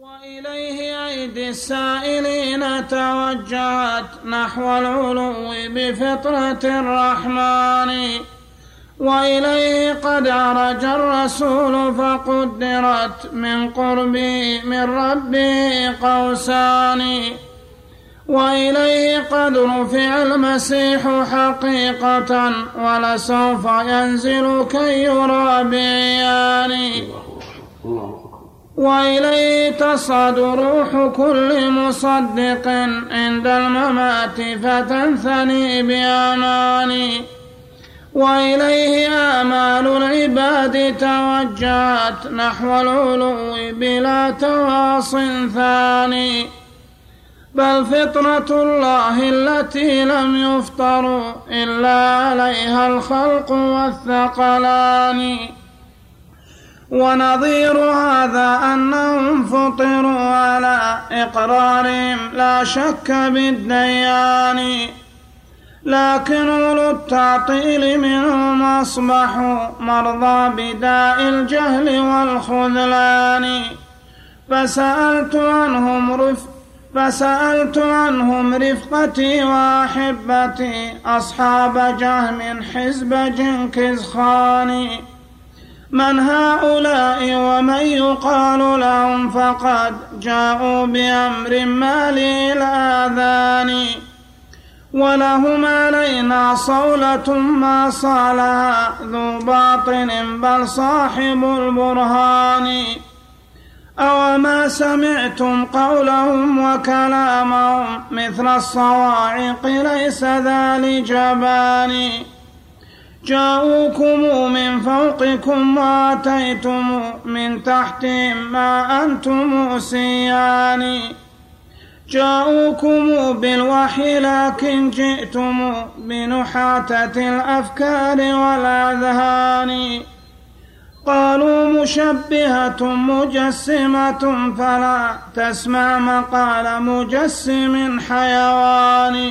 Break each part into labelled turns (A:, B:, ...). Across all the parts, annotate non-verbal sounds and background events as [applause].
A: وإليه أيدي السائلين توجهت نحو العلو بفطرة الرحمن. وإليه قد عرج الرسول فقدرت من قربه من ربه قوسان. وإليه قد رفع المسيح حقيقة ولسوف ينزل كي يرى بعيان وإليه تصعد روح كل مصدق عند الممات فتنثني بأماني وإليه آمال العباد توجهت نحو العلو بلا تواص ثاني. بل فطرة الله التي لم يفطروا إلا عليها الخلق والثقلان. ونظير هذا أنهم فطروا على إقرارهم. لا شك بالديان لكن أولو التعطيل منهم أصبحوا مرضى بداء الجهل والخذلان. فسألت عنهم رف فسألت عنهم رفقتي وأحبتي أصحاب جهم حزب جنكز خاني. من هؤلاء ومن يقال لهم فقد جاءوا بأمر مالي الآذان ولهم علينا صولة ما صالها ذو باطن بل صاحب البرهان. أوما سمعتم قولهم وكلامهم مثل الصواعق ليس ذا لجبان. جاءوكم من فوقكم واتيتم من تحتهم ما أنتم سيان. جاءوكم بالوحي لكن جئتم بنحاتة الأفكار والأذهان. قالوا مشبهة مجسمة فلا تسمع مقال مجسم حيوان.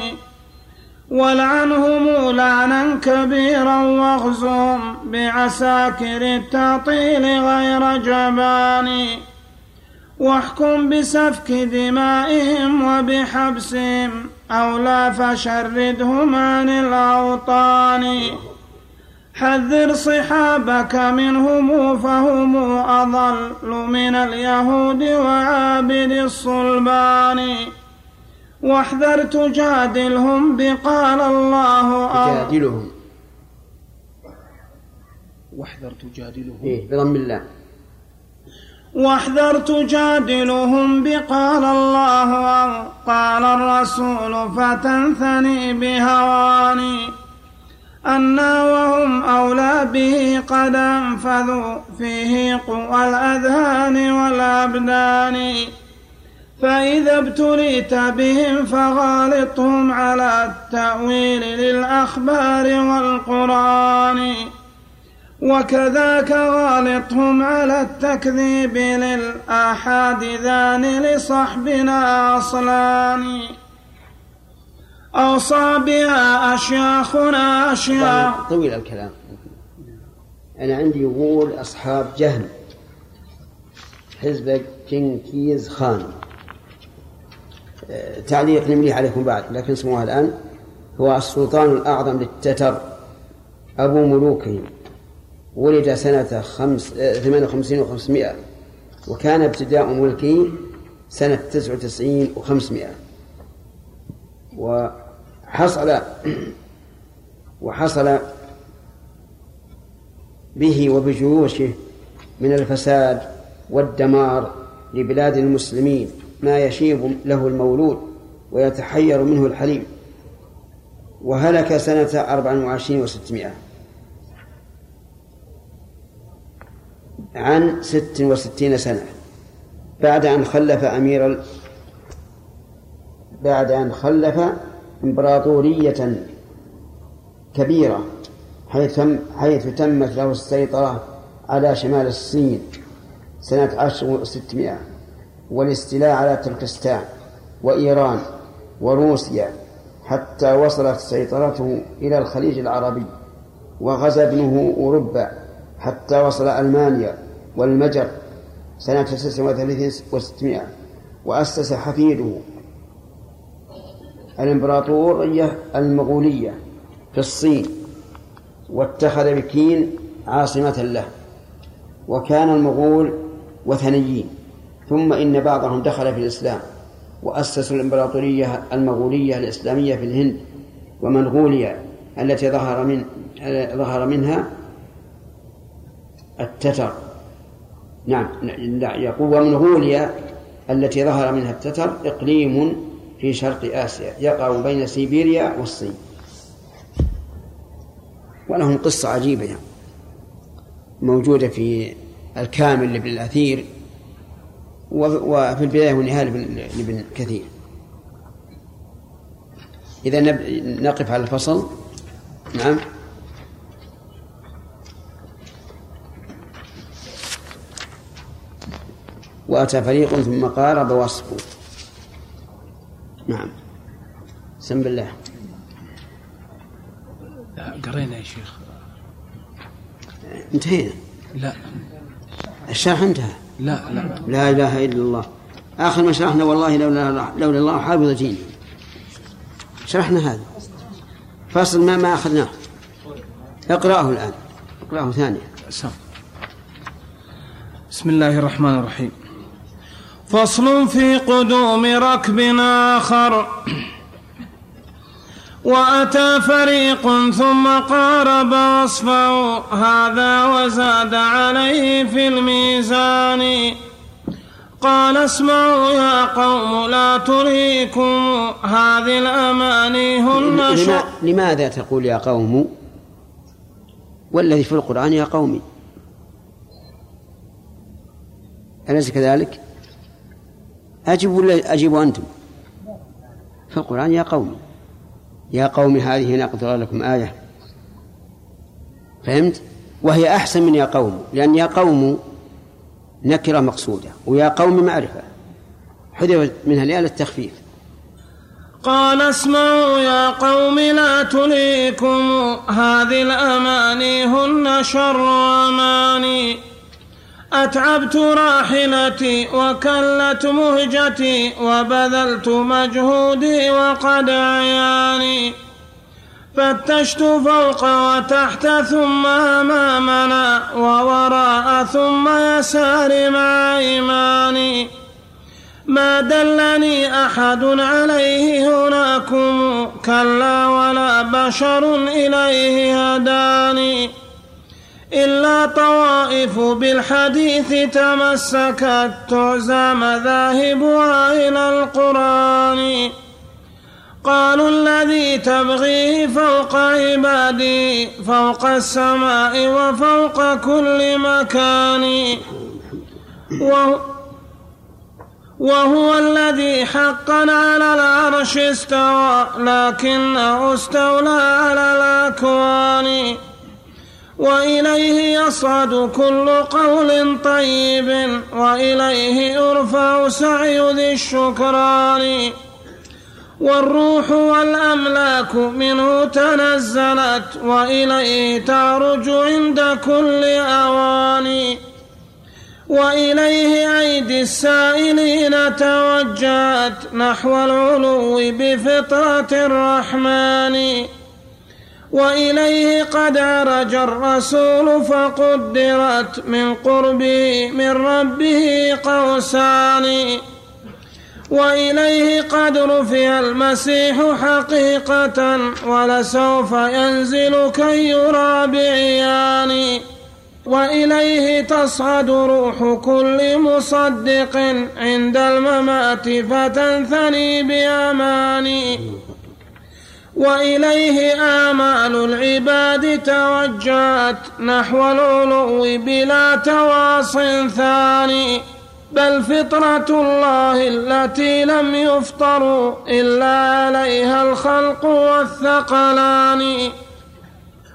A: ولعنهم لعنا كبيرا واغزهم بعساكر التعطيل غير جبان. واحكم بسفك دمائهم وبحبسهم أو لا فشردهم عن الأوطان. حذر صحابك منهم فهم أضل من اليهود وعابد الصلبان. واحذر تجادلهم بقال الله
B: تجادلهم
C: واحذر تجادلهم
B: إيه بضم الله.
A: واحذر تجادلهم بقال الله أو قال الرسول فتنثني بهواني. أنا وهم أولى به قد أنفذوا فيه قوى الأذهان والأبدان. فإذا ابتليت بهم فغالطهم على التأويل للأخبار والقرآن. وكذاك غالطهم على التكذيب للآحاد ذان لصحبنا أصلان. أوصى بها أشياخنا أشياخ
B: طويل الكلام. أنا عندي يقول أصحاب جهم حزب جنكيز خان. تعليق نمليه عليكم بعد لكن اسموها الآن هو السلطان الأعظم للتتر أبو ملوكهم ولد سنة خمس ثمان وخمسين وخمسمائة وكان ابتداء ملكه سنة تسعة وتسعين وخمسمائة. وحصل وحصل به وبجيوشه من الفساد والدمار لبلاد المسلمين. ما يشيب له المولود ويتحير منه الحليم. وهلك سنة أربع وعشرين وستمائة. عن ست وستين سنة. بعد أن خلف أمير ال... بعد أن خلف إمبراطورية كبيرة حيث تم حيث تمت له السيطرة على شمال الصين سنة عشر وستمائة والاستيلاء على تركستان وإيران وروسيا حتى وصلت سيطرته إلى الخليج العربي وغزا ابنه أوروبا حتى وصل ألمانيا والمجر سنة تسع وثلاثين وستمائة وأسس حفيده الإمبراطورية المغولية في الصين واتخذ بكين عاصمة له وكان المغول وثنيين. ثم إن بعضهم دخل في الإسلام وأسسوا الإمبراطورية المغولية الإسلامية في الهند ومنغوليا التي ظهر من ظهر منها التتر. نعم يقول ومنغوليا التي ظهر منها التتر إقليم في شرق آسيا يقع بين سيبيريا والصين. ولهم قصة عجيبة موجودة في الكامل لابن الأثير. وفي البداية والنهاية لابن كثير. إذا نقف على الفصل. نعم. وأتى فريق ثم قارب وصفه نعم. سم بالله.
C: قرينا يا شيخ.
B: انتهينا.
C: لا.
B: الشرح انتهى.
C: لا لا.
B: لا إله إلا الله. آخر ما شرحنا والله لولا لولا الله حافظ ديني شرحنا هذا. فاصل ما ما أخذناه. اقرأه الآن. اقرأه ثانيا.
A: سم. بسم الله الرحمن الرحيم. فصل في قدوم ركب آخر. وأتى فريق ثم قارب وصفه. هذا وزاد عليه في الميزان. قال اسمعوا يا قوم لا تلهيكم هذه الأماني. هن
B: لماذا تقول يا قوم؟ والذي في القرآن يا قومي أليس كذلك؟ أجب ولا أجيبوا أنتم. في القرآن يا قوم. يا قوم هذه ناقة لكم آية. فهمت؟ وهي أحسن من يا قوم لأن يا قوم نكرة مقصودة ويا قوم معرفة. حذفت منها لآل التخفيف.
A: قال اسمعوا يا قوم لا تليكم هذه الأماني هن شر أماني. أتعبت راحلتي وكلت مهجتي وبذلت مجهودي وقد عياني. فتشت فوق وتحت ثم أمامنا ووراء ثم يسار مع إيماني. ما دلني أحد عليه هناكم كلا ولا بشر إليه هداني. إلا طوائف بالحديث تمسكت تعزى مذاهبها إلى القرآن. قالوا الذي تبغيه فوق عبادي فوق السماء وفوق كل مكان. وهو الذي حقا على العرش استوى لكنه استولى على الأكوان. وإليه يصعد كل قول طيب وإليه يرفع سعي ذي الشكران. والروح والأملاك منه تنزلت وإليه تعرج عند كل أوان وإليه أيدي السائلين توجهت نحو العلو بفطرة الرحمن. وإليه قد عرج الرسول فقدرت من قربه من ربه قوسان. وإليه قد رفع المسيح حقيقة ولسوف ينزل كي يرى بعيان. وإليه تصعد روح كل مصدق عند الممات فتنثني بأماني. وإليه آمال العباد توجهت نحو العلو بلا تواص ثاني بل فطرة الله التي لم يفطروا إلا عليها الخلق والثقلان.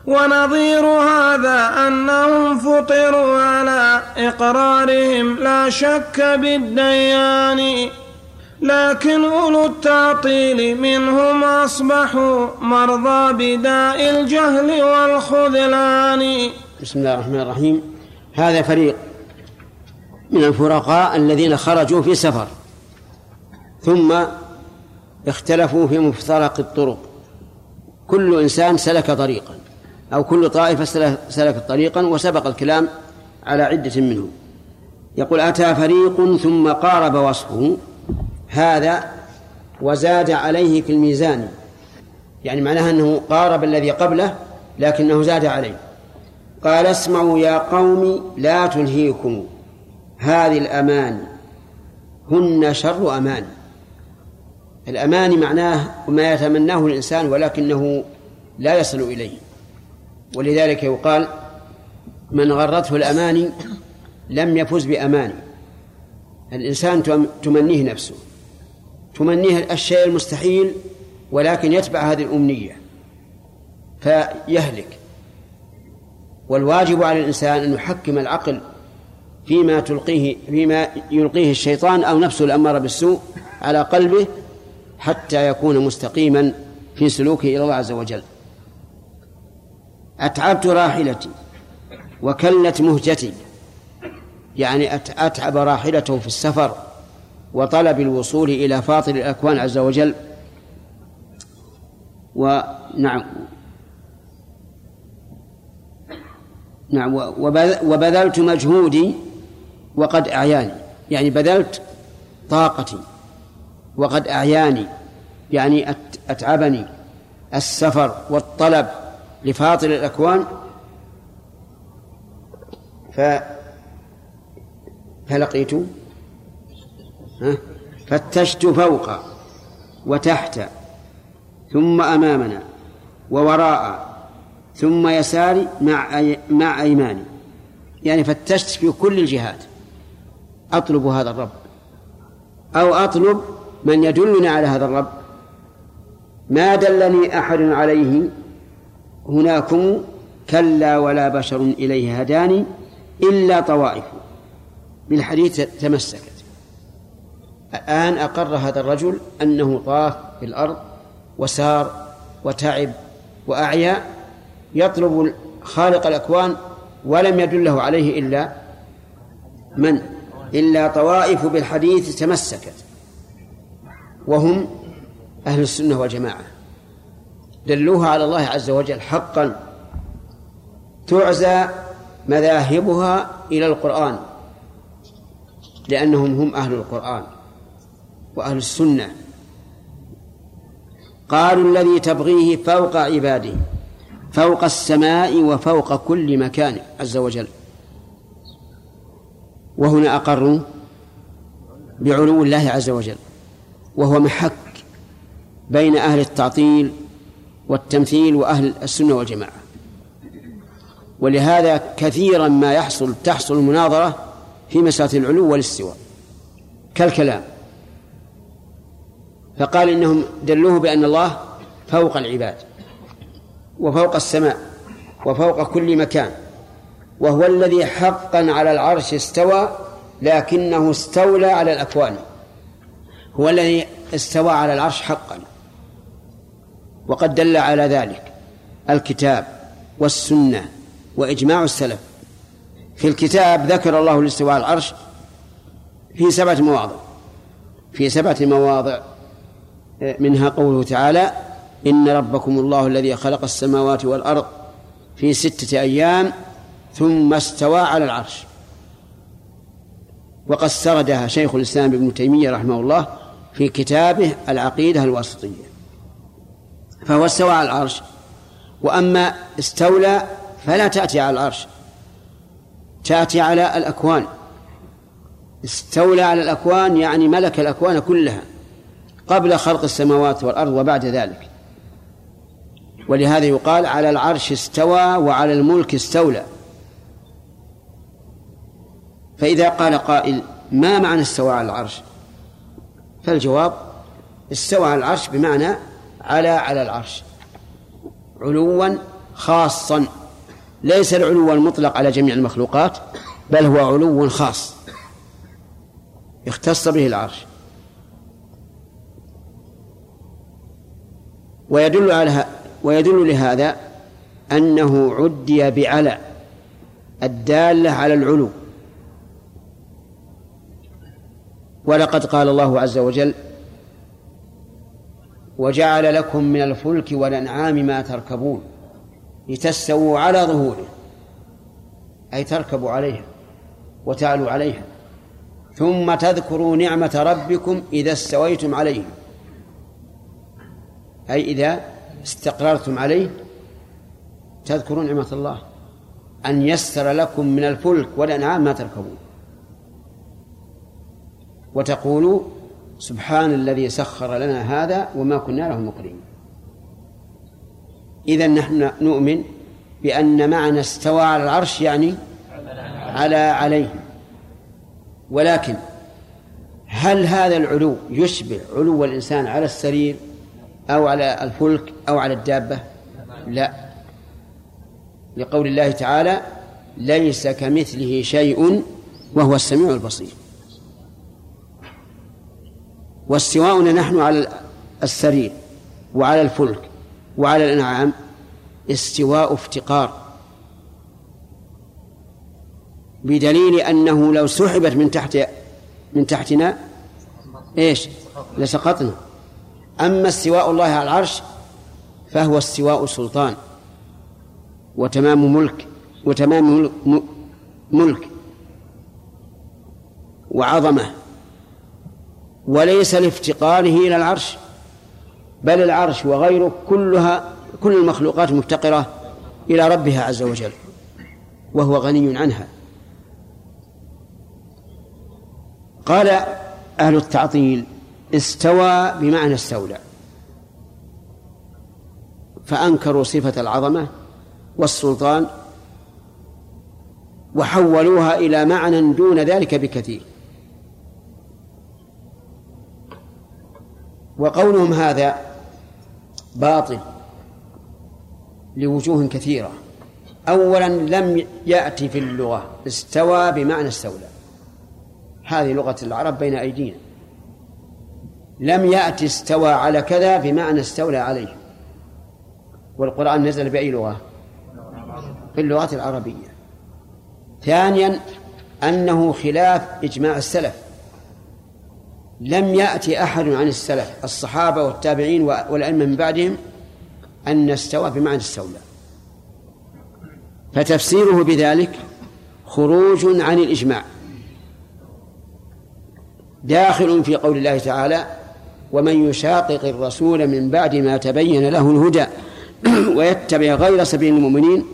A: ونظير هذا أنهم فطروا على إقرارهم لا شك بالديان. لكن أولو التعطيل منهم أصبحوا مرضى بداء الجهل والخذلان.
B: بسم الله الرحمن الرحيم. هذا فريق من الفرقاء الذين خرجوا في سفر ثم اختلفوا في مفترق الطرق. كل إنسان سلك طريقا أو كل طائفة سلكت طريقا وسبق الكلام على عدة منهم. يقول أتى فريق ثم قارب وصفه هذا وزاد عليه في الميزان. يعني معناها أنه قارب الذي قبله لكنه زاد عليه. قال اسمعوا يا قوم لا تلهيكم. هذه الأمان. هن شر أمان. الأمان معناه ما يتمناه الإنسان ولكنه لا يصل إليه. ولذلك يقال من غرته الأماني لم يفز بأماني الإنسان تمنيه نفسه. تمنيه الشيء المستحيل ولكن يتبع هذه الأمنية فيهلك. والواجب على الإنسان أن يحكم العقل فيما تلقيه فيما يلقيه الشيطان أو نفسه الأمارة بالسوء على قلبه حتى يكون مستقيما في سلوكه إلى الله عز وجل. أتعبت راحلتي وكلت مهجتي يعني أتعب راحلته في السفر وطلب الوصول إلى فاطر الأكوان عز وجل. ونعم نعم. وبذلت مجهودي وقد أعياني. يعني بذلت طاقتي وقد أعياني. يعني أتعبني. السفر والطلب لفاطر الأكوان. ف فلقيت فتشت فوق وتحت ثم أمامنا ووراء ثم يساري مع مع أيماني. يعني فتشت في كل الجهات. أطلب هذا الرب. أو أطلب من يدلني على هذا الرب. ما دلني أحد عليه. هناكم كلا ولا بشر إليه هداني إلا طوائف. بالحديث تمسكت الآن أقر هذا الرجل أنه طاف في الأرض وسار وتعب وأعيا يطلب خالق الأكوان ولم يدله عليه إلا من؟ إلا طوائف بالحديث تمسكت. وهم أهل السنة والجماعة. دلوها على الله عز وجل حقا. تعزى مذاهبها إلى القرآن. لأنهم هم أهل القرآن. وأهل السنة. قالوا الذي تبغيه فوق عباده فوق السماء وفوق كل مكان عز وجل. وهنا أقروا بعلو الله عز وجل وهو محك بين أهل التعطيل والتمثيل وأهل السنة والجماعة. ولهذا كثيرا ما يحصل تحصل المناظرة في مسألة العلو والاستواء. كالكلام فقال إنهم دلوه بأن الله فوق العباد وفوق السماء وفوق كل مكان وهو الذي حقا على العرش استوى لكنه استولى على الأكوان. هو الذي استوى على العرش حقا. وقد دل على ذلك الكتاب والسنة وإجماع السلف. في الكتاب ذكر الله الاستواء على العرش في سبعة مواضع. في سبعة مواضع منها قوله تعالى إن ربكم الله الذي خلق السماوات والأرض في ستة أيام ثم استوى على العرش. وقد سردها شيخ الإسلام ابن تيمية رحمه الله في كتابه العقيدة الواسطية. فهو استوى على العرش. وأما استولى فلا تأتي على العرش. تأتي على الأكوان. استولى على الأكوان يعني ملك الأكوان كلها. قبل خلق السماوات والأرض وبعد ذلك. ولهذا يقال على العرش استوى وعلى الملك استولى. فإذا قال قائل ما معنى استوى على العرش؟ فالجواب استوى على العرش بمعنى على على العرش. علوا خاصا. ليس العلو المطلق على جميع المخلوقات بل هو علو خاص. اختص به العرش. ويدل على ويدل لهذا أنه عدي بعلى الدالة على العلو. ولقد قال الله عز وجل وجعل لكم من الفلك والأنعام ما تركبون لتستووا على ظهوره أي تركبوا عليها وتعلوا عليها ثم تذكروا نعمة ربكم إذا استويتم عليه أي إذا استقررتم عليه تذكرون نعمة الله. أن يسر لكم من الفلك والأنعام ما تركبون. وتقولوا سبحان الذي سخر لنا هذا وما كنا له مقرنين. إذا نحن نؤمن بأن معنى استوى على العرش يعني على عليه ولكن هل هذا العلو يشبه علو الإنسان على السرير؟ أو على الفلك أو على الدابة؟ لا. لقول الله تعالى ليس كمثله شيء وهو السميع البصير. واستواؤنا نحن على السرير وعلى الفلك وعلى الأنعام استواء افتقار. بدليل أنه لو سحبت من تحت من تحتنا إيش؟ لسقطنا. أما استواء الله على العرش فهو استواء سلطان وتمام ملك وتمام ملك وعظمة. وليس لافتقاره إلى العرش بل العرش وغيره كلها كل المخلوقات مفتقرة إلى ربها عز وجل وهو غني عنها. قال أهل التعطيل استوى بمعنى استولى. فأنكروا صفة العظمة والسلطان وحولوها إلى معنى دون ذلك بكثير. وقولهم هذا باطل لوجوه كثيرة. أولا لم يأتي في اللغة استوى بمعنى استولى. هذه لغة العرب بين أيدينا. لم يأتي استوى على كذا بمعنى استولى عليه. والقرآن نزل بأي لغة؟ في اللغة العربية. ثانيا أنه خلاف إجماع السلف. لم يأتي أحد عن السلف الصحابة والتابعين والأئمة من بعدهم أن استوى بمعنى استولى. فتفسيره بذلك خروج عن الإجماع. داخل في قول الله تعالى ومن يشاقق الرسول من بعد ما تبين له الهدى [clears throat] ويتبع غير سبيل المؤمنين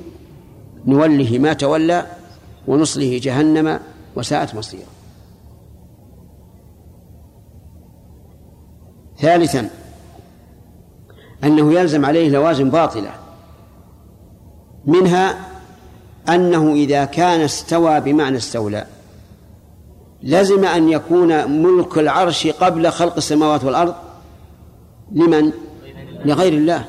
B: نوله ما تولى ونصله جهنم وساءت مصيره. ثالثا أنه يلزم عليه لوازم باطلة منها أنه إذا كان استوى بمعنى استولى. لزم أن يكون ملك العرش قبل خلق السماوات والأرض. لمن؟ لغير الله.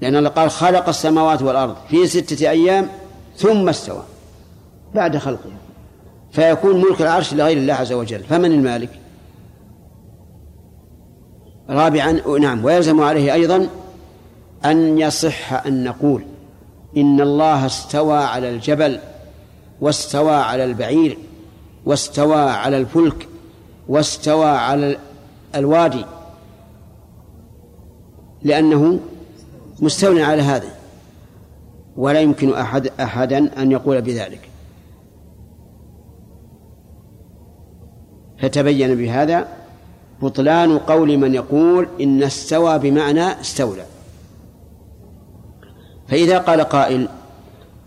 B: لأن الله قال خلق السماوات والأرض في ستة أيام ثم استوى بعد خلقه. فيكون ملك العرش لغير الله عز وجل. فمن المالك؟ رابعا نعم ويلزم عليه أيضا أن يصح أن نقول إن الله استوى على الجبل واستوى على البعير. واستوى على الفلك واستوى على الوادي لأنه مستولى على هذا. ولا يمكن أحد أحدا أن يقول بذلك. فتبين بهذا بطلان قول من يقول إن استوى بمعنى استولى. فإذا قال قائل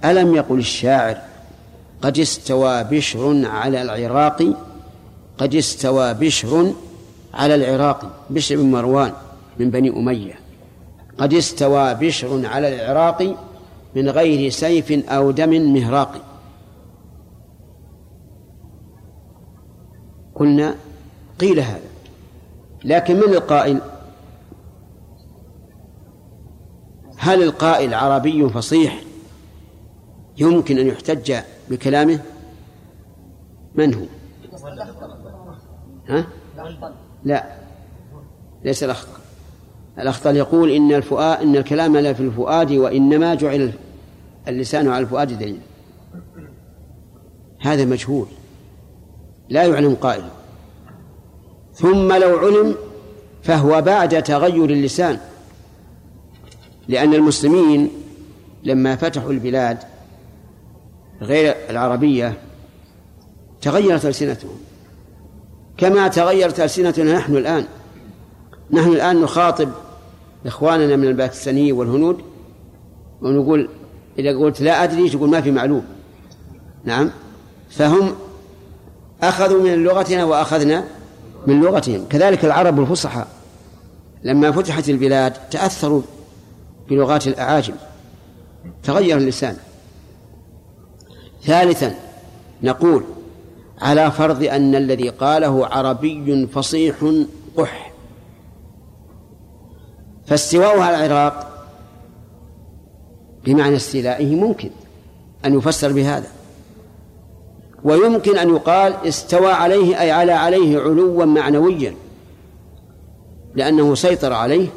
B: ألم يقل الشاعر قد استوى بشر على العراق قد استوى بشر على العراق بشر بن مروان من بني أمية. قد استوى بشر على العراق من غير سيف أو دم مهراق. قلنا قيل هذا. لكن من القائل؟ هل القائل عربي فصيح؟ يمكن أن يحتج بكلامه من هو؟ ها؟ لا ليس الأخطل. الأخطل يقول إن الفؤاد إن الكلام لا في الفؤاد وإنما جعل اللسان على الفؤاد دليل. هذا مجهول. لا يعلم قائل. ثم لو علم فهو بعد تغير اللسان. لأن المسلمين لما فتحوا البلاد غير العربية تغيرت ألسنتهم. كما تغيرت ألسنتنا نحن الآن. نحن الآن نخاطب إخواننا من الباكستانيين والهنود ونقول إذا قلت لا أدري تقول ما في معلوم. نعم. فهم أخذوا من لغتنا وأخذنا من لغتهم. كذلك العرب الفصحى لما فتحت البلاد تأثروا بلغات الأعاجم. تغير اللسان. ثالثا نقول على فرض أن الذي قاله عربي فصيح قح. فاستواؤه على العراق بمعنى استيلائه ممكن أن يفسر بهذا. ويمكن أن يقال استوى عليه أي على عليه علوا معنويا لأنه سيطر عليه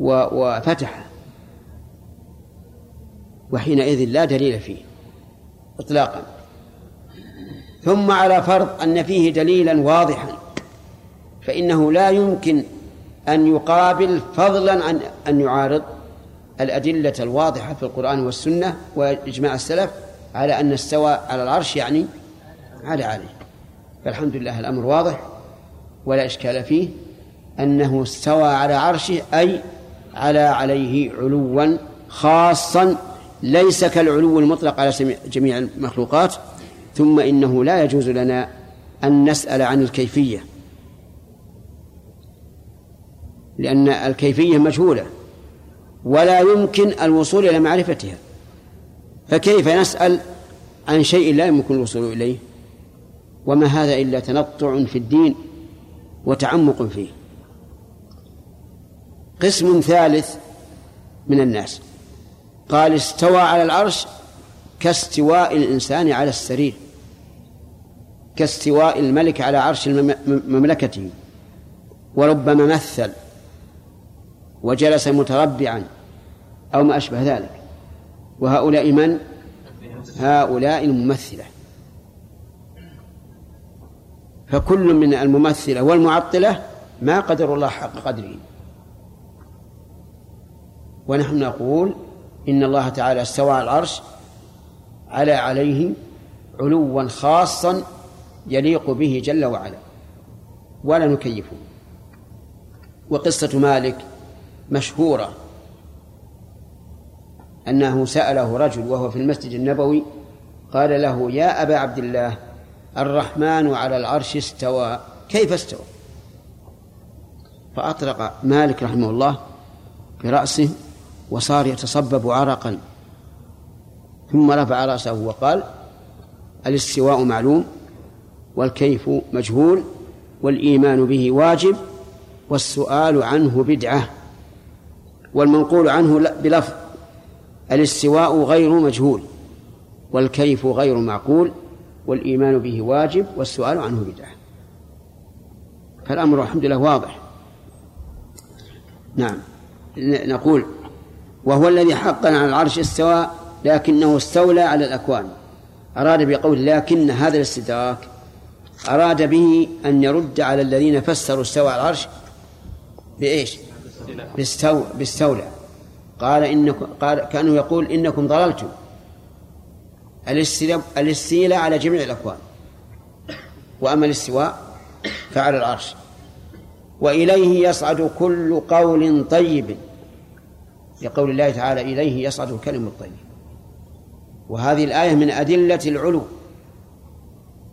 B: وفتحه وحينئذ لا دليل فيه. إطلاقا. ثم على فرض أن فيه دليلا واضحا فإنه لا يمكن أن يقابل فضلا عن أن يعارض الأدلة الواضحة في القرآن والسنة وإجماع السلف على أن استوى على العرش يعني على عليه. فالحمد لله الأمر واضح ولا إشكال فيه أنه استوى على عرشه أي على عليه علوا خاصا ليس كالعلو المطلق على جميع المخلوقات ثم إنه لا يجوز لنا أن نسأل عن الكيفية. لأن الكيفية مجهولة ولا يمكن الوصول إلى معرفتها. فكيف نسأل عن شيء لا يمكن الوصول إليه؟ وما هذا إلا تنطع في الدين وتعمق فيه. قسم ثالث من الناس. قال استوى على العرش كاستواء الإنسان على السرير كاستواء الملك على عرش مملكته. وربما مثل وجلس متربعا أو ما أشبه ذلك. وهؤلاء من؟ هؤلاء الممثلة. فكل من الممثلة والمعطلة ما قدر الله حق قدره. ونحن نقول إن الله تعالى استوى على العرش على عليه علوا خاصا يليق به جل وعلا. ولا نكيفه. وقصة مالك مشهورة. أنه سأله رجل وهو في المسجد النبوي قال له يا أبا عبد الله الرحمن على العرش استوى. كيف استوى؟ فأطلق مالك رحمه الله برأسه وصار يتصبب عرقا. ثم رفع رأسه وقال الاستواء معلوم والكيف مجهول والإيمان به واجب والسؤال عنه بدعة والمنقول عنه بلفظ الاستواء غير مجهول والكيف غير معقول والإيمان به واجب والسؤال عنه بدعة. فالأمر الحمد لله واضح. نعم. نقول وهو الذي حقا على العرش استوى لكنه استولى على الأكوان. أراد بقول لكن هذا الاستدراك. أراد به أن يرد على الذين فسروا استوى على العرش بإيش؟ باستو باستولى. قال إنكم قال كأنه يقول إنكم ضللتم. الاستيلاء على جميع الأكوان. وأما الاستواء فعلى العرش. وإليه يصعد كل قول طيب. لقول الله تعالى إليه يصعد الكلم الطيب. وهذه الآية من أدلة العلو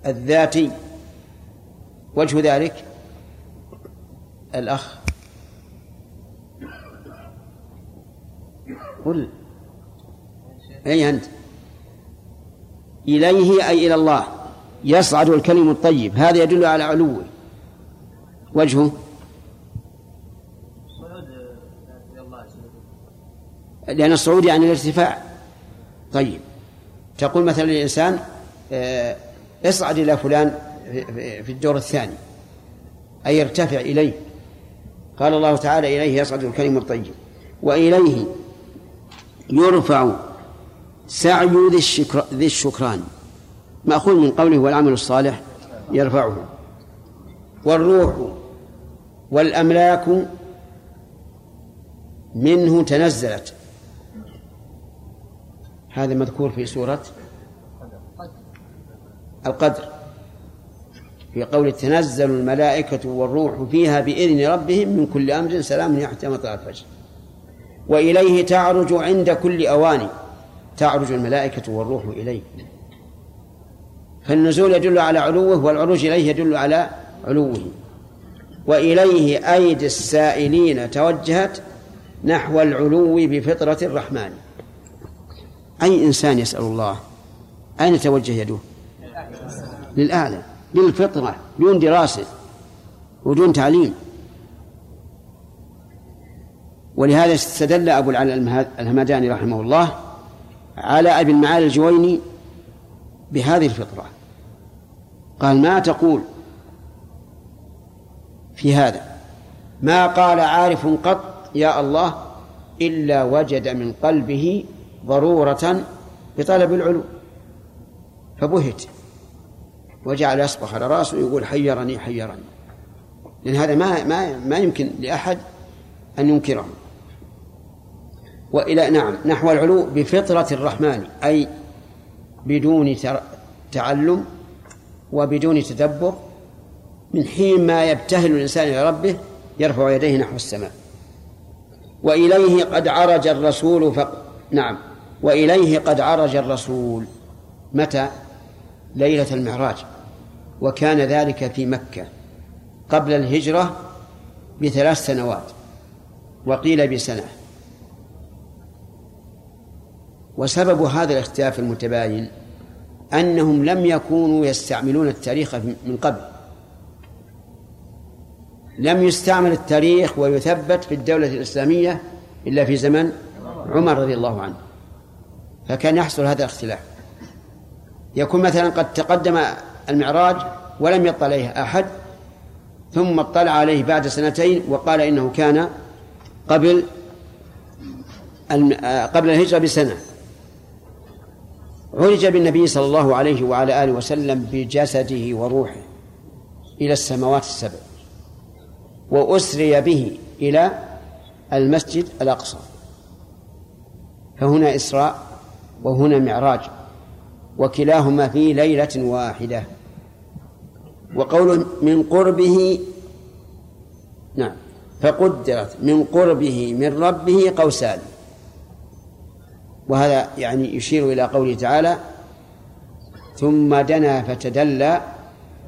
B: الذاتي. وجه ذلك الأخ. قل. أي أنت؟ إليه أي إلى الله يصعد الكلم الطيب. هذا يدل على علوه. وجهه؟ لأن الصعود يعني الارتفاع. طيب. تقول مثلا الإنسان آه، اصعد إلى فلان في الدور الثاني. أي ارتفع إليه. قال الله تعالى إليه يصعد الكلم الطيب. وإليه يرفع سعي ذي, الشكر ذي الشكران. مأخوذ من قوله والعمل الصالح يرفعه. والروح والأملاك منه تنزلت. هذا مذكور في سورة القدر. في قول تنزل الملائكة والروح فيها بإذن ربهم من كل أمر سلام حتى مطلع الفجر. وإليه تعرج عند كل أوان تعرج الملائكة والروح إليه. فالنزول يدل على علوه والعروج إليه يدل على علوه. وإليه أيدي السائلين توجهت نحو العلو بفطرة الرحمن. أي إنسان يسأل الله؟ أين توجه يده؟ للأعلى بالفطرة دون دراسة ودون تعليم. ولهذا استدل أبو العلا الهمداني رحمه الله على أبي المعالي الجويني بهذه الفطرة. قال ما تقول في هذا؟ ما قال عارف قط يا الله إلا وجد من قلبه ضرورة بطلب العلو. فبهت وجعل يصبح على رأسه ويقول حيرني حيرني. لأن هذا ما ما ما يمكن لأحد أن ينكره. وإلى نعم نحو العلو بفطرة الرحمن أي بدون تعلم وبدون تدبر من حين ما يبتهل الإنسان إلى ربه يرفع يديه نحو السماء. وإليه قد عرج الرسول ف... نعم. وإليه قد عرج الرسول. متى؟ ليلة المعراج. وكان ذلك في مكة قبل الهجرة بثلاث سنوات وقيل بسنة. وسبب هذا الاختلاف المتباين أنهم لم يكونوا يستعملون التاريخ من قبل. لم يستعمل التاريخ ويثبت في الدولة الإسلامية إلا في زمن عمر رضي الله عنه. فكان يحصل هذا الاختلاف. يكون مثلا قد تقدم المعراج ولم يطلع عليه أحد ثم اطلع عليه بعد سنتين وقال إنه كان قبل قبل الهجرة بسنة. عرج بالنبي صلى الله عليه وعلى آله وسلم بجسده وروحه إلى السماوات السبع وأسري به إلى المسجد الأقصى. فهنا إسراء وهنا معراج. وكلاهما في ليلة واحدة. وقول من قربه نعم فقدرت من قربه من ربه قوسان. وهذا يعني يشير إلى قوله تعالى ثم دنا فتدلى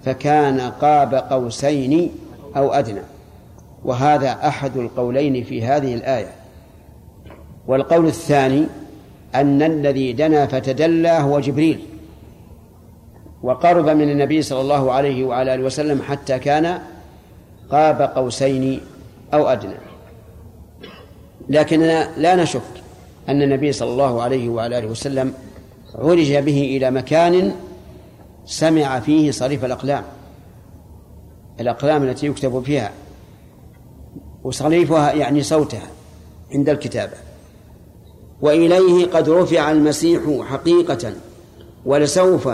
B: فكان قاب قوسين أو أدنى. وهذا أحد القولين في هذه الآية. والقول الثاني أن الذي دنا فتدلى هو جبريل. وقرب من النبي صلى الله عليه وعلى آله وسلم حتى كان قاب قوسين أو أدنى. لكننا لا نشك أن النبي صلى الله عليه وعلى آله وسلم عرج به إلى مكان سمع فيه صريف الأقلام. الأقلام التي يكتب فيها وصريفها يعني صوتها عند الكتابة. وإليه قد رفع المسيح حقيقة ولسوف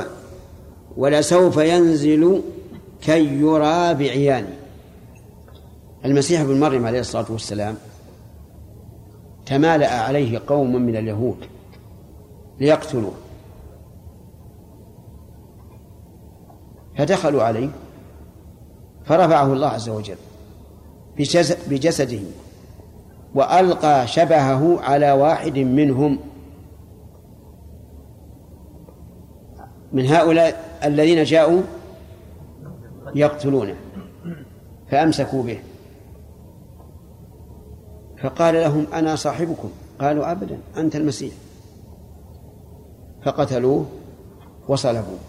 B: ولسوف ينزل كي يرى بعيانه. المسيح ابن مريم عليه الصلاة والسلام تمالأ عليه قوم من اليهود ليقتلوه. فدخلوا عليه فرفعه الله عز وجل بجسده. وألقى شبهه على واحد منهم. من هؤلاء الذين جاءوا يقتلونه فأمسكوا به. فقال لهم أنا صاحبكم؟ قالوا أبدا أنت المسيح. فقتلوه وصلبوه.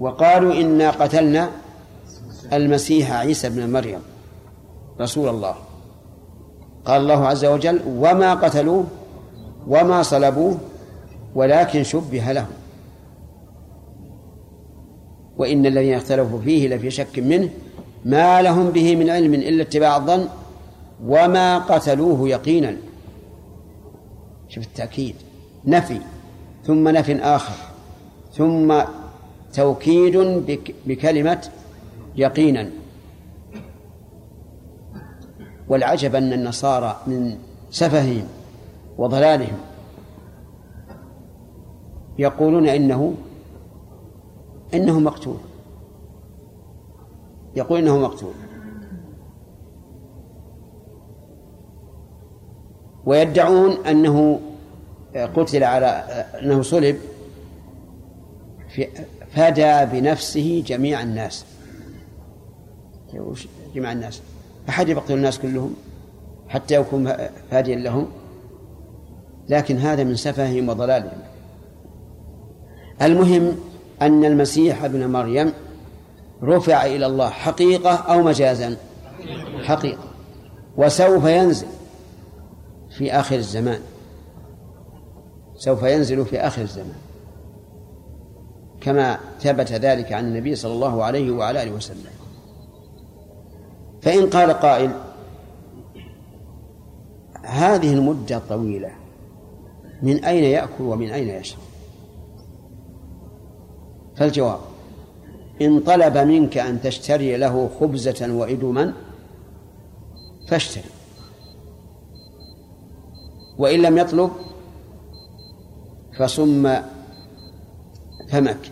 B: وقالوا إنا قتلنا المسيح عيسى بن مريم رسول الله. قال الله عز وجل وما قتلوه وما صلبوه ولكن شبه لهم. وإن الذين اختلفوا فيه لفي شك منه ما لهم به من علم إلا اتباع الظن وما قتلوه يقينا. شوف التأكيد. نفي ثم نفي آخر ثم توكيد بكلمة يقينا. والعجب أن النصارى من سفههم وضلالهم يقولون إنه إنه مقتول. يقول إنه مقتول. ويدعون أنه قتل على أنه صلب فدى بنفسه جميع الناس. جميع الناس. أحد يقتل الناس كلهم حتى يكون فاديا لهم. لكن هذا من سفههم وضلالهم. المهم أن المسيح ابن مريم رفع إلى الله حقيقة أو مجازا. حقيقة. وسوف ينزل في آخر الزمان. سوف ينزل في آخر الزمان. كما ثبت ذلك عن النبي صلى الله عليه وعلى آله وسلم. فإن قال قائل هذه المدة الطويلة من أين يأكل ومن أين يشرب؟ فالجواب إن طلب منك أن تشتري له خبزة وإدما فاشتري. وإن لم يطلب فصم فمك.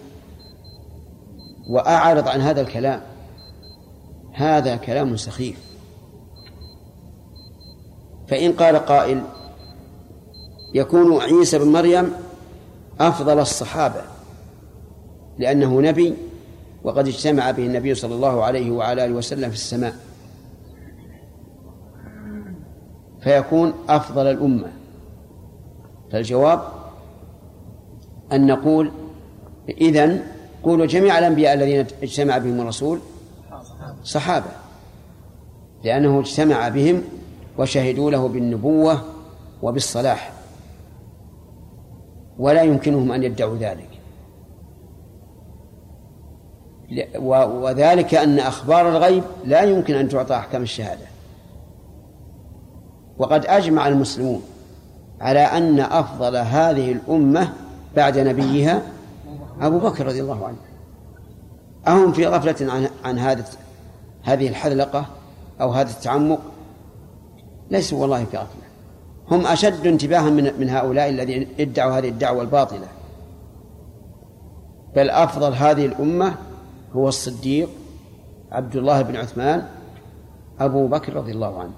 B: وأعرض عن هذا الكلام. هذا كلام سخيف. فإن قال قائل يكون عيسى بن مريم أفضل الصحابة لأنه نبي وقد اجتمع به النبي صلى الله عليه وعلى آله وسلم في السماء. فيكون أفضل الأمة. فالجواب أن نقول إذن قولوا جميع الأنبياء الذين اجتمع بهم الرسول صحابة لأنه اجتمع بهم وشهدوا له بالنبوة وبالصلاح ولا يمكنهم أن يدعوا ذلك. وذلك أن أخبار الغيب لا يمكن أن تعطى أحكام الشهادة. وقد أجمع المسلمون على أن أفضل هذه الأمة بعد نبيها أبو بكر رضي الله عنه. أهم في غفلة عن عن هذا هذه الحذلقة أو هذا التعمق ليسوا والله في غفلة هم أشد انتباها من من هؤلاء الذين ادعوا هذه الدعوة الباطلة. بل أفضل هذه الأمة هو الصديق عبد الله بن عثمان أبو بكر رضي الله عنه.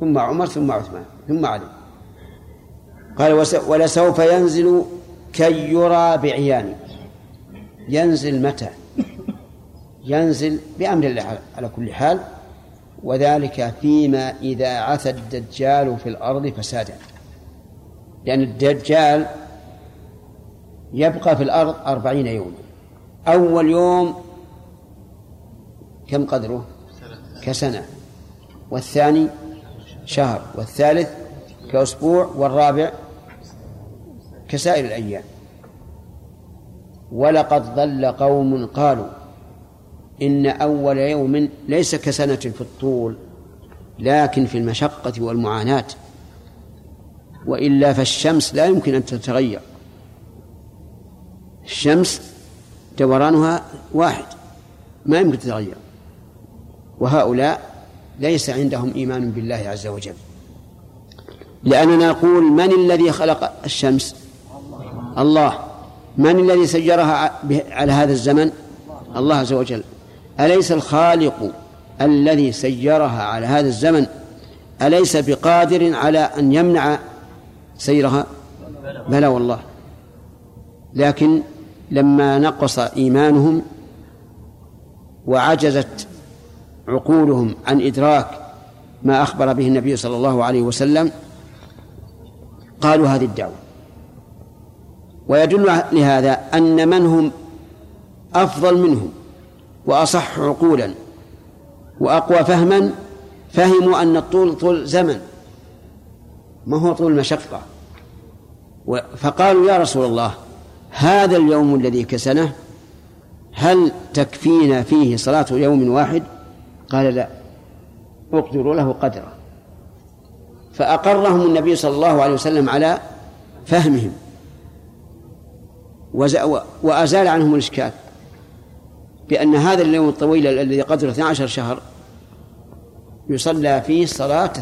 B: ثم عمر ثم عثمان ثم علي. قال ولسوف ينزل كي يرى بعيانه ينزل متى؟ ينزل بأمر الله على كل حال وذلك فيما إذا عثى الدجال في الأرض فسادا. لأن الدجال يبقى في الأرض أربعين يوما. أول يوم كم قدره؟ كسنة. والثاني شهر. والثالث كأسبوع. والرابع كسائر الأيام. ولقد ضل قوم قالوا إن أول يوم ليس كسنة في الطول لكن في المشقة والمعاناة وإلا فالشمس لا يمكن أن تتغير. الشمس دورانها واحد ما يمكن تتغير. وهؤلاء ليس عندهم إيمان بالله عز وجل. لأننا نقول من الذي خلق الشمس؟ الله. من الذي سيرها على هذا الزمن؟ الله عز وجل. أليس الخالق الذي سيرها على هذا الزمن؟ أليس بقادر على أن يمنع سيرها؟ بلى والله. لكن لما نقص إيمانهم وعجزت عقولهم عن إدراك ما أخبر به النبي صلى الله عليه وسلم قالوا هذه الدعوة. ويدل لهذا أن من هم أفضل منهم؟ وأصح عقولا وأقوى فهما فهموا أن الطول طول زمن ما هو طول مشقة. فقالوا يا رسول الله هذا اليوم الذي كسنه هل تكفينا فيه صلاة يوم واحد؟ قال لا اقدروا له قدره فأقرهم النبي صلى الله عليه وسلم على فهمهم وأزال عنهم الإشكال. بأن هذا اليوم الطويل الذي قدره 12 شهر يصلى فيه صلاة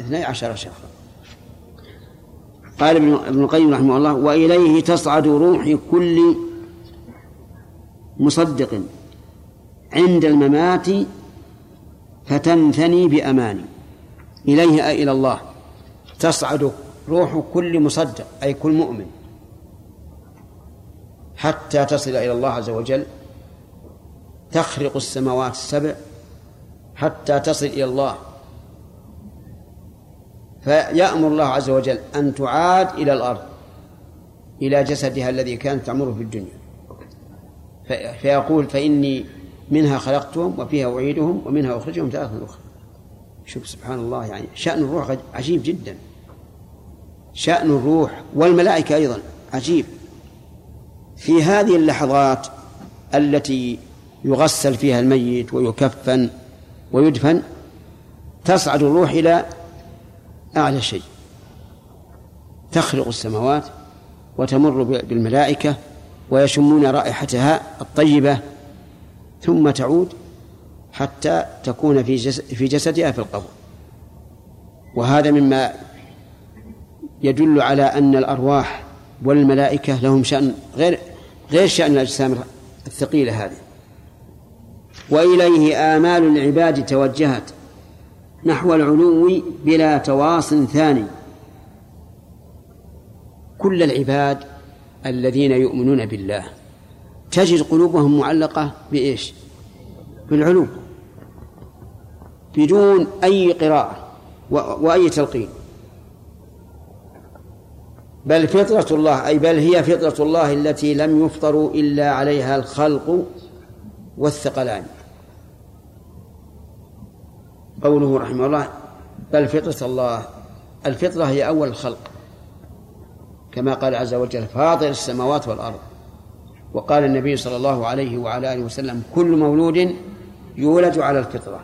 B: 12 شهرا قال ابن القيم رحمه الله وإليه تصعد روح كل مصدق عند الممات فتنثني بأماني. إليه أي إلى الله تصعد روح كل مصدق أي كل مؤمن حتى تصل إلى الله عز وجل. تخرق السماوات السبع حتى تصل إلى الله. فيأمر الله عز وجل أن تعاد إلى الأرض إلى جسدها الذي كانت تعمره في الدنيا. فيقول فإني منها خلقتهم وفيها أعيدهم ومنها أخرجهم تارة أخرى. شوف سبحان الله يعني شأن الروح عجيب جدا. شأن الروح والملائكة أيضا عجيب. في هذه اللحظات التي يغسل فيها الميت ويكفن ويدفن تصعد الروح إلى أعلى شيء. تخلق السماوات وتمر بالملائكة ويشمون رائحتها الطيبة ثم تعود حتى تكون في في جسدها في القبر. وهذا مما يدل على أن الأرواح والملائكة لهم شأن غير غير شأن الأجسام الثقيلة هذه. وإليه آمال العباد توجهت نحو العلو بلا تواص ثاني. كل العباد الذين يؤمنون بالله تجد قلوبهم معلقة بإيش؟ بالعلو بدون أي قراءة وأي تلقين. بل فطرة الله أي بل هي فطرة الله التي لم يفطروا إلا عليها الخلق والثقلان. قوله رحمه الله بل فطرة الله. الفطرة هي أول الخلق. كما قال عز وجل فاطر السماوات والأرض. وقال النبي صلى الله عليه وعلى آله وسلم كل مولود يولد على الفطرة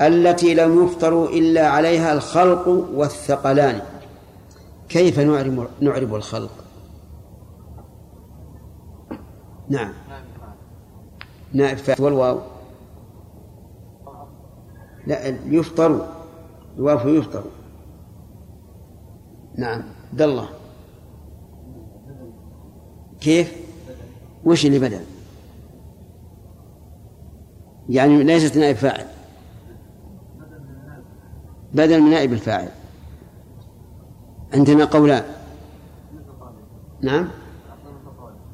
B: التي لم يفطروا إلا عليها الخلق والثقلان. كيف نعرب نعرب الخلق؟ نعم. نائب فاعل والواو. لا يفطر. الواو يفطر. نعم. عبد الله. كيف؟ وش اللي بدل يعني ليست نائب فاعل. بدل من نائب الفاعل. عندنا قولان. نعم.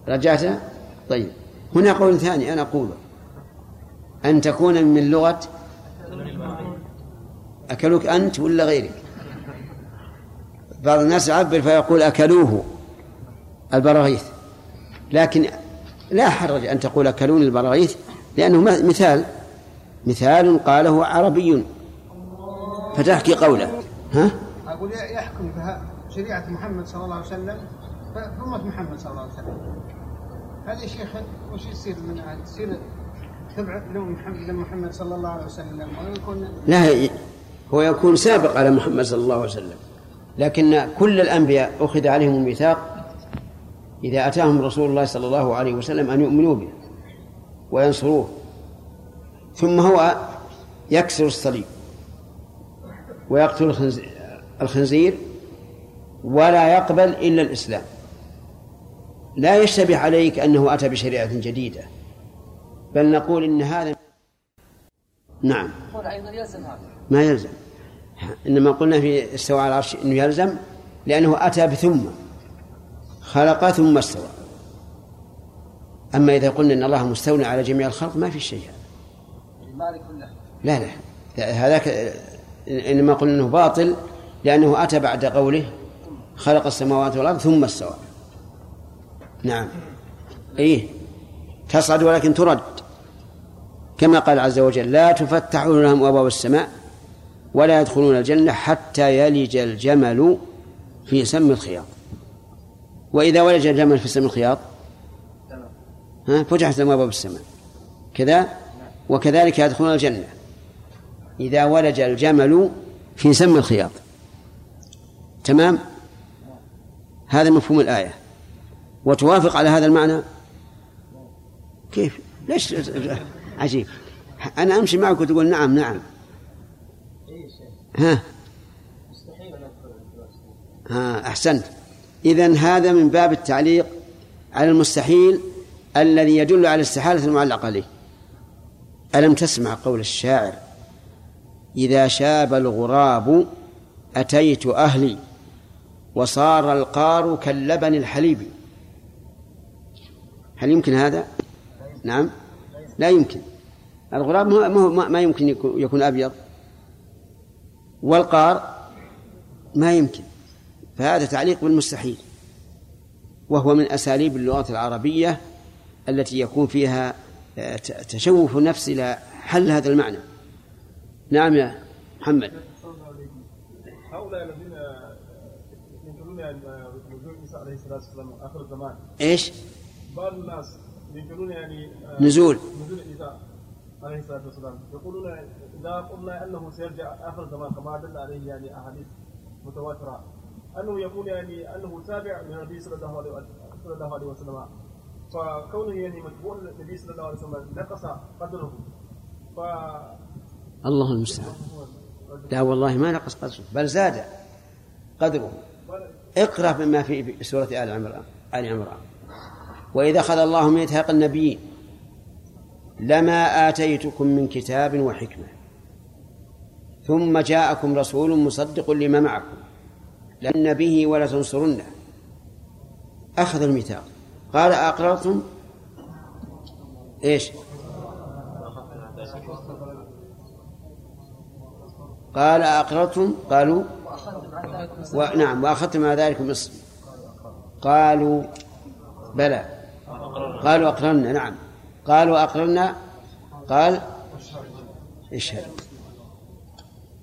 B: رجعت؟ طيب. هنا قول ثاني أنا أقوله. أن تكون من لغة أكلوك أنت ولا غيرك؟ بعض الناس يعبر فيقول أكلوه البراغيث. لكن لا حرج أن تقول أكلون البراغيث لأنه مثال. مثال قاله عربي. فتحكي قوله. ها؟
D: أقول يحكم شريعة محمد صلى الله عليه وسلم في أمة محمد صلى الله عليه وسلم. هذا شيخ وش يصير من تصير تبع محمد محمد صلى الله عليه وسلم ويكون
B: لا هو يكون سابق على محمد صلى الله عليه وسلم. لكن كل الأنبياء أخذ عليهم الميثاق إذا أتاهم رسول الله صلى الله عليه وسلم أن يؤمنوا به وينصروه. ثم هو يكسر الصليب ويقتل الخنزير ولا يقبل إلا الإسلام. لا يشتبه عليك أنه أتى بشريعة جديدة. بل نقول إن هذا نعم. ما يلزم. إنما قلنا في استوى على العرش أنه يلزم لأنه أتى بثم. خلق ثم استوى. أما إذا قلنا أن الله مستولى على جميع الخلق ما في شيء. لا لا. هذاك إنما قلنا أنه باطل لأنه أتى بعد قوله خلق السماوات والأرض ثم استوى. نعم. إيه. تصعد ولكن ترد. كما قال عز وجل لا تفتح لهم أبواب السماء ولا يدخلون الجنة حتى يلج الجمل في سم الخياط. وإذا ولج الجمل في سم الخياط ها فتحت لهم أبواب السماء. كذا؟ وكذلك يدخلون الجنة إذا ولج الجمل في سم الخياط. تمام؟ هذا مفهوم الآية. وتوافق على هذا المعنى؟ كيف؟ ليش؟ عجيب. أنا أمشي معك وتقول نعم نعم. ها؟ ها أحسنت. إذا هذا من باب التعليق على المستحيل الذي يدل على استحالة المعلق عليه. ألم تسمع قول الشاعر؟ إذا شاب الغراب أتيت أهلي وصار القار كاللبن الحليب. هل يمكن هذا؟ نعم. لا يمكن. الغراب ما, ما يمكن يكون أبيض. والقار ما يمكن. فهذا تعليق بالمستحيل. وهو من أساليب اللغات العربية التي يكون فيها آه، تشوف النفس إلى حل هذا المعنى. نعم يا محمد.
E: هؤلاء الذين ينكرون نزول عيسى عليه الصلاة والسلام آخر الزمان
B: إيش؟
E: بعض الناس ينكرون يعني
B: آه، نزول.
E: نزول عيسى عليه الصلاة والسلام. يقولون إذا قلنا أنه سيرجع آخر الزمان كما دل عليه يعني أحاديث متواترة أنه يكون يعني أنه تابع من النبي صلى الله عليه صلى الله عليه وسلم. فكونه يعني متبوع النبي صلى الله عليه وسلم نقص قدره. ف
B: الله المستعان. لا والله ما نقص قدره بل زاد قدره. اقرأ مما في سورة آل عمران آل عمران. وإذا أخذ الله ميثاق النبيين لما آتيتكم من كتاب وحكمة ثم جاءكم رسول مصدق لما معكم لأن به ولا تنصرنه أخذ الميثاق. قال أقررتم؟ إيش؟ قال أقررتم؟ قالوا؟ ونعم وأخذتم على ذلك مصر قالوا بلى. قالوا أقررنا نعم. قالوا أقررنا قال اشهد.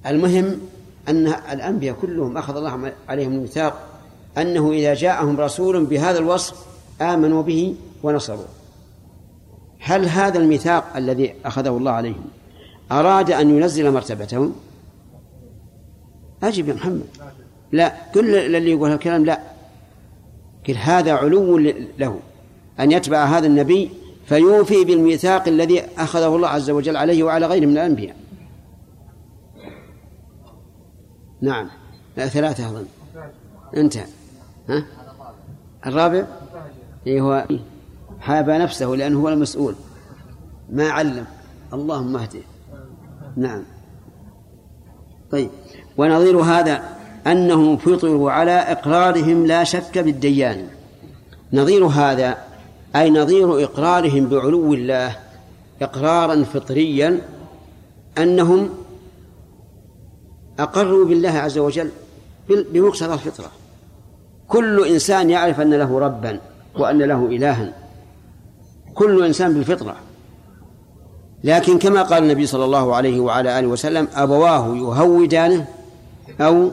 B: المهم أن الأنبياء كلهم أخذ الله عليهم الميثاق أنه إذا جاءهم رسول بهذا الوصف آمنوا به ونصروه هل هذا الميثاق الذي أخذه الله عليهم أراد أن ينزل مرتبتهم؟ أجب يا محمد. لا كل الذي يقول الكلام لا. كل هذا علو له. أن يتبع هذا النبي فيوفي بالميثاق الذي أخذه الله عز وجل عليه وعلى غيره من الأنبياء. نعم. لا ثلاثة أظن. انتهى ها؟ الرابع؟ إيه هو حاب نفسه لأنه هو المسؤول. ما علم. اللهم اهده. نعم. طيب. ونظير هذا أنهم فطروا على إقرارهم لا شك بالديان. نظير هذا أي نظير إقرارهم بعلو الله إقرارا فطريا أنهم أقروا بالله عز وجل بمقتضى الفطرة. كل إنسان يعرف أن له ربا وأن له إلها. كل إنسان بالفطرة. لكن كما قال النبي صلى الله عليه وعلى آله وسلم أبواه يهودانه أو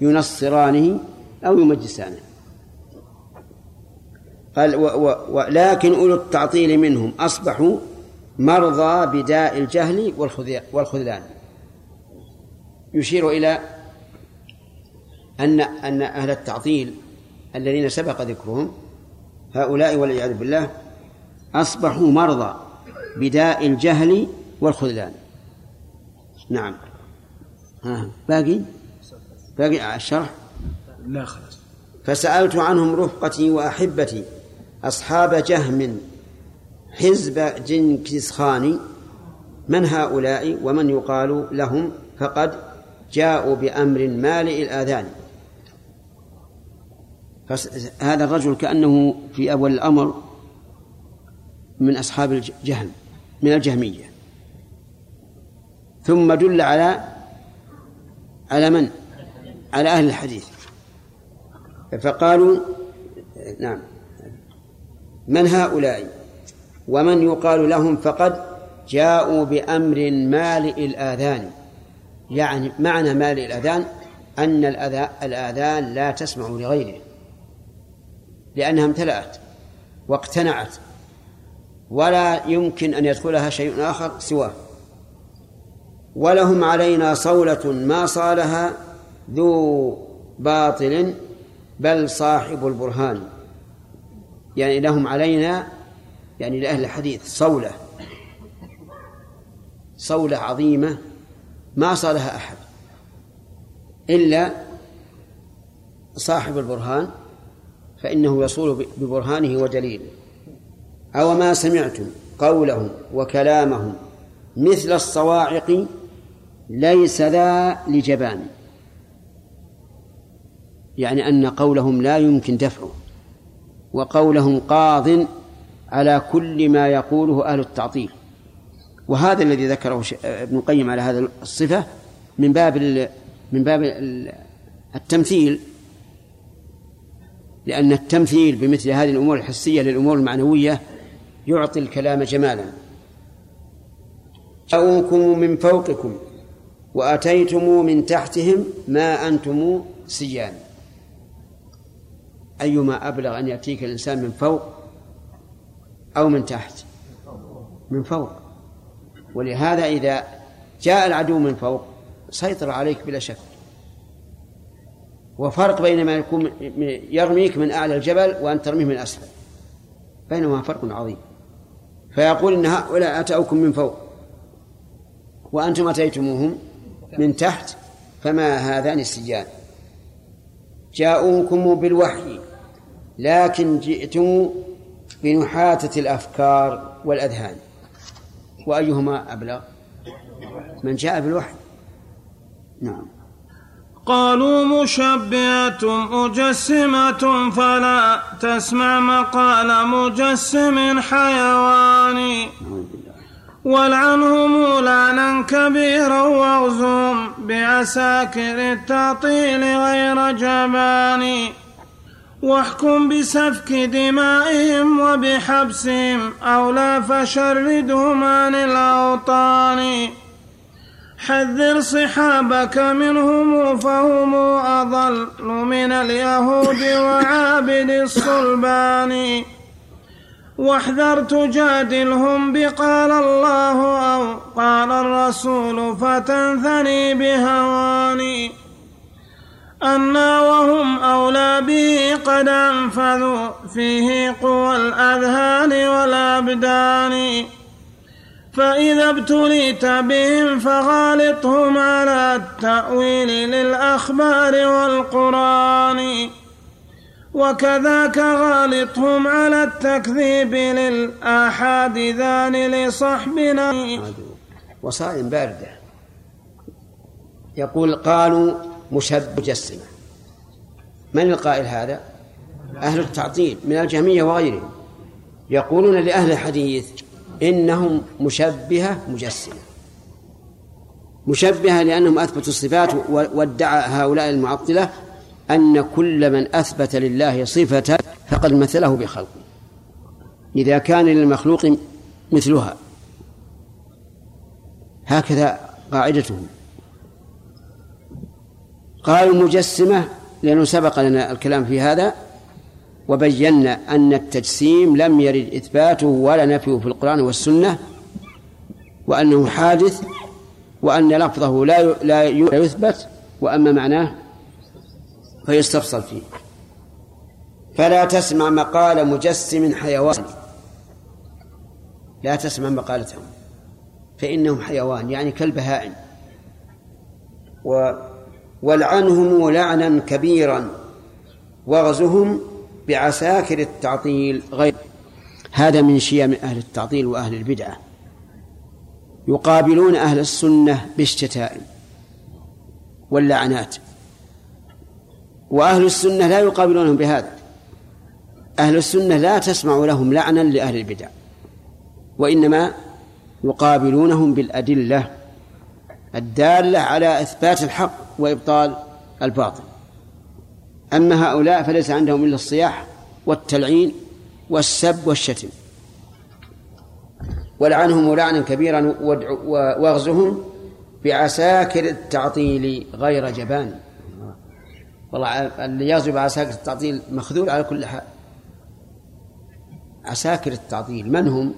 B: ينصرانه أو يمجسانه. قال و و ولكن أولو التعطيل منهم أصبحوا مرضى بداء الجهل والخذلان. يشير إلى أن أن أهل التعطيل الذين سبق ذكرهم هؤلاء والعياذ بالله أصبحوا مرضى بداء الجهل والخذلان. نعم. ها. باقي؟ باقي الشرح؟
C: لا خلاص.
B: فسألت عنهم رفقتي وأحبتي. أصحاب جهم حزب جنكيز خان من هؤلاء ومن يقال لهم فقد جاءوا بأمر مالئ الآذان. هذا الرجل كأنه في أول الأمر من أصحاب الجهم من الجهمية. ثم دل على على من؟ على أهل الحديث. فقالوا نعم. من هؤلاء؟ ومن يقال لهم فقد جاءوا بأمر مالئ الآذان. يعني معنى مالئ الآذان أن الآذان لا تسمع لغيره. لأنها امتلأت واقتنعت. ولا يمكن أن يدخلها شيء آخر سواه. ولهم علينا صولة ما صالها ذو باطل بل صاحب البرهان. يعني لهم علينا يعني لأهل الحديث صولة. صولة عظيمة ما صالها أحد إلا صاحب البرهان فإنه يصول ببرهانه ودليله أو ما سمعتم قولهم وكلامهم مثل الصواعق ليس ذا لجبان. يعني أن قولهم لا يمكن دفعه. وقولهم قاض على كل ما يقوله أهل التعطيل. وهذا الذي ذكره ابن القيم على هذا الصفة من باب من باب التمثيل لأن التمثيل بمثل هذه الأمور الحسية للأمور المعنوية يعطي الكلام جمالا. جاءوكم من فوقكم وأتيتم من تحتهم ما أنتم سيان. أيما أبلغ أن يأتيك الإنسان من فوق أو من تحت. من فوق. ولهذا إذا جاء العدو من فوق سيطر عليك بلا شك. وفرق بين ما يكون يرميك من أعلى الجبل وأن ترميه من أسفل. بينهما فرق عظيم. فيقول إن هؤلاء أتوكم من فوق. وأنتم أتيتموهم من تحت فما هذان السجان. جاءوكم بالوحي. لكن جئتم بنحاتة الأفكار والأذهان. وأيهما أبلغ؟ من جاء بالوحي. نعم.
A: قالوا مشبهة مجسمة فلا تسمع مقال مجسم حيواني والعنهم لعنا كبيرا واغزهم بعساكر التعطيل غير جبان. واحكم بسفك دمائهم وبحبسهم أو لا فشردهم عن الأوطان. حذر صحابك منهم فهم أضل من اليهود وعابد الصلبان. واحذر تجادلهم بقال الله أو قال الرسول فتنثني بهواني. أنا وهم أولى به قد أنفذوا فيه قوى الأذهان والأبدان. فإذا ابتليت بهم فغالطهم على التأويل للأخبار والقرآن. وكذاك غالطهم على التكذيب للآحاد ذان لصحبنا.
B: وصائم باردة. يقول قالوا مشبه مجسمة. من القائل هذا؟ أهل التعطيل من الجهمية وغيرهم يقولون لأهل الحديث إنهم مشبهة مجسمة. مشبهة لأنهم أثبتوا الصفات وادعى هؤلاء المعطلة أن كل من أثبت لله صفة فقد مثله بخلقه إذا كان للمخلوق مثلها. هكذا قاعدتهم. قالوا مجسمة لأنه سبق لنا الكلام في هذا وبينا أن التجسيم لم يرد إثباته ولا نفيه في القرآن والسنة وأنه حادث وأن لفظه لا لا يثبت وأما معناه فيستفصل فيه. فلا تسمع مقال مجسم حيوان. لا تسمع مقالتهم فإنهم حيوان يعني كالبهائم. و والعنهم لعنا كبيرا وغزهم بعساكر التعطيل غير. هذا من شيم أهل التعطيل وأهل البدعة. يقابلون أهل السنة بالشتائم واللعنات. وأهل السنة لا يقابلونهم بهذا. أهل السنة لا تسمع لهم لعنا لأهل البدع. وإنما يقابلونهم بالأدلة الدالة على إثبات الحق. وإبطال الباطل. أما هؤلاء فليس عندهم إلا الصياح والتلعين والسب والشتم. ولعنهم لعنا كبيرا واغزهم بعساكر التعطيل غير جبان. والله اللي يغزو بعساكر التعطيل مخذول على كل حال. عساكر التعطيل من هم؟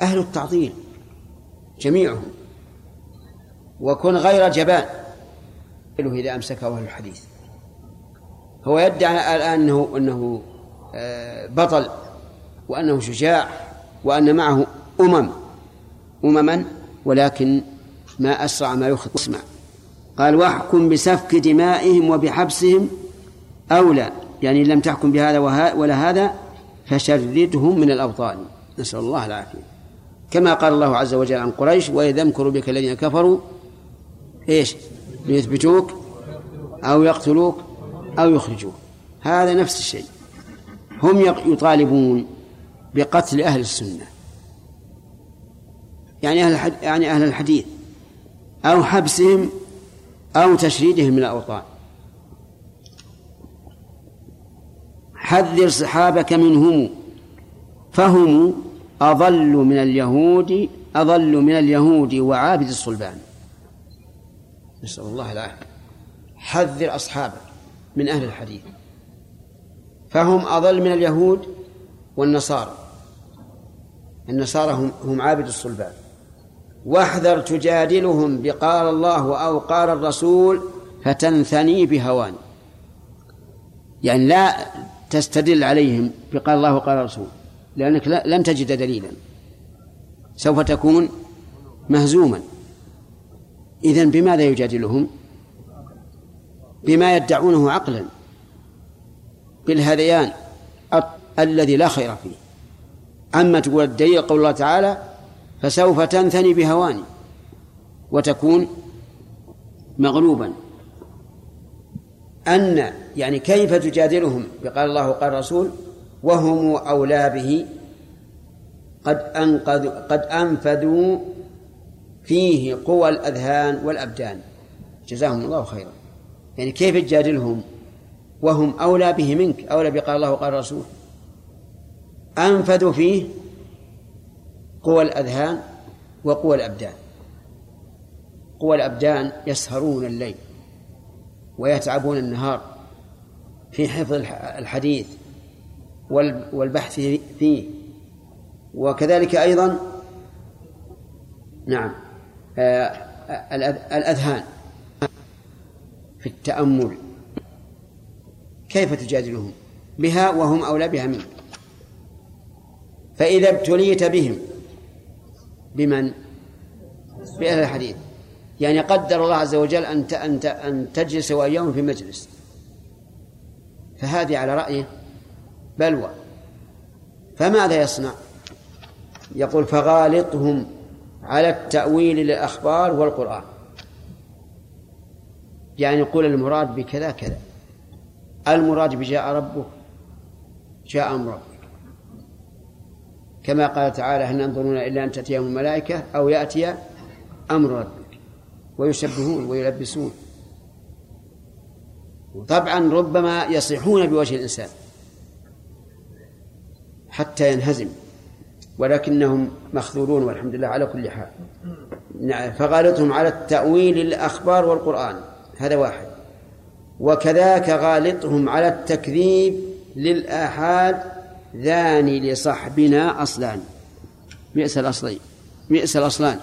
B: أهل التعطيل جميعهم. وكن غير جبان. إذا أمسكه أهل الحديث. هو يدعي الآن أنه أنه آه، بطل وأنه شجاع وأن معه أمم. أمما ولكن ما أسرع ما يخطئ. اسمع. قال واحكم بسفك دمائهم وبحبسهم أولى. يعني لم تحكم بهذا ولا هذا فشردهم من الأبطال. نسأل الله العافية. كما قال الله عز وجل عن قريش وإذا يمكر بك الذين كفروا إيش؟ ليثبتوك أو يقتلوك أو يخرجوك. هذا نفس الشيء. هم يطالبون بقتل أهل السنة. يعني أهل يعني أهل الحديث. أو حبسهم أو تشريدهم من الأوطان. حذر صحابك منهم. فهم أضل من اليهود أضل من اليهود وعابد الصلبان. نسأل الله العافية. حذر أصحابك من أهل الحديث. فهم أضل من اليهود والنصارى. النصارى هم, هم عابد الصلبان. واحذر تجادلهم بقال الله أو قال الرسول فتنثني بهوان يعني لا تستدل عليهم بقال الله وقال الرسول. لأنك لن تجد دليلا. سوف تكون مهزوما. إذن بماذا يجادلهم؟ بما يدعونه عقلا. بالهذيان الذي لا خير فيه. أما تقول الدليل قول الله تعالى فسوف تنثني بهواني وتكون مغلوبا. أن يعني كيف تجادلهم؟ بقال الله وقال الرسول وهم أولى به قد أنقذ قد أنفذوا فيه قوى الأذهان والأبدان. جزاهم الله خيرا. يعني كيف تجادلهم؟ وهم أولى به منك أولى بقال الله وقال الرسول. أنفذوا فيه قوى الأذهان وقوى الأبدان. قوى الأبدان يسهرون الليل ويتعبون النهار في حفظ الحديث والبحث فيه. وكذلك أيضا نعم. الأذهان في التأمل. كيف تجادلهم؟ بها وهم أولى بها منك. فإذا ابتليت بهم بمن؟ بأهل الحديث. يعني قدر الله عز وجل أن أن أن تجلس وإياهم في مجلس. فهذه على رأيه بلوى. فماذا يصنع؟ يقول فغالطهم. على التأويل للأخبار والقرآن. يعني يقول المراد بكذا كذا. المراد بجاء ربك جاء أمر ربك. كما قال تعالى هل ينظرون إلا أن تأتيهم الملائكة أو يأتي أمر ربك. ويشبهون ويلبسون. طبعا ربما يصيحون بوجه الإنسان حتى ينهزم. ولكنهم مخذولون والحمد لله على كل حال. نعم، فغالطهم على التأويل الأخبار والقرآن هذا واحد. وكذاك غالطهم على التكذيب للآحاد ذان لصحبنا أصلان. بئس الأصلين بئس الأصلان.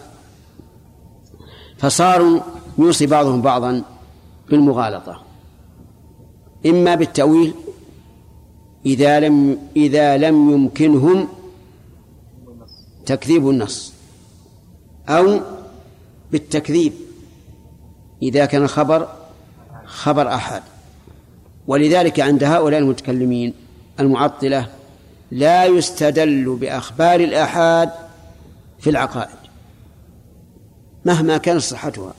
B: فصاروا يوصي بعضهم بعضا بالمغالطة. إما بالتأويل إذا لم إذا لم يمكنهم تكذيب النص أو بالتكذيب. إذا كان الخبر خبر أحد. ولذلك عند هؤلاء المتكلمين المعطلة لا يستدل بأخبار الآحاد في العقائد مهما كانت صحتها.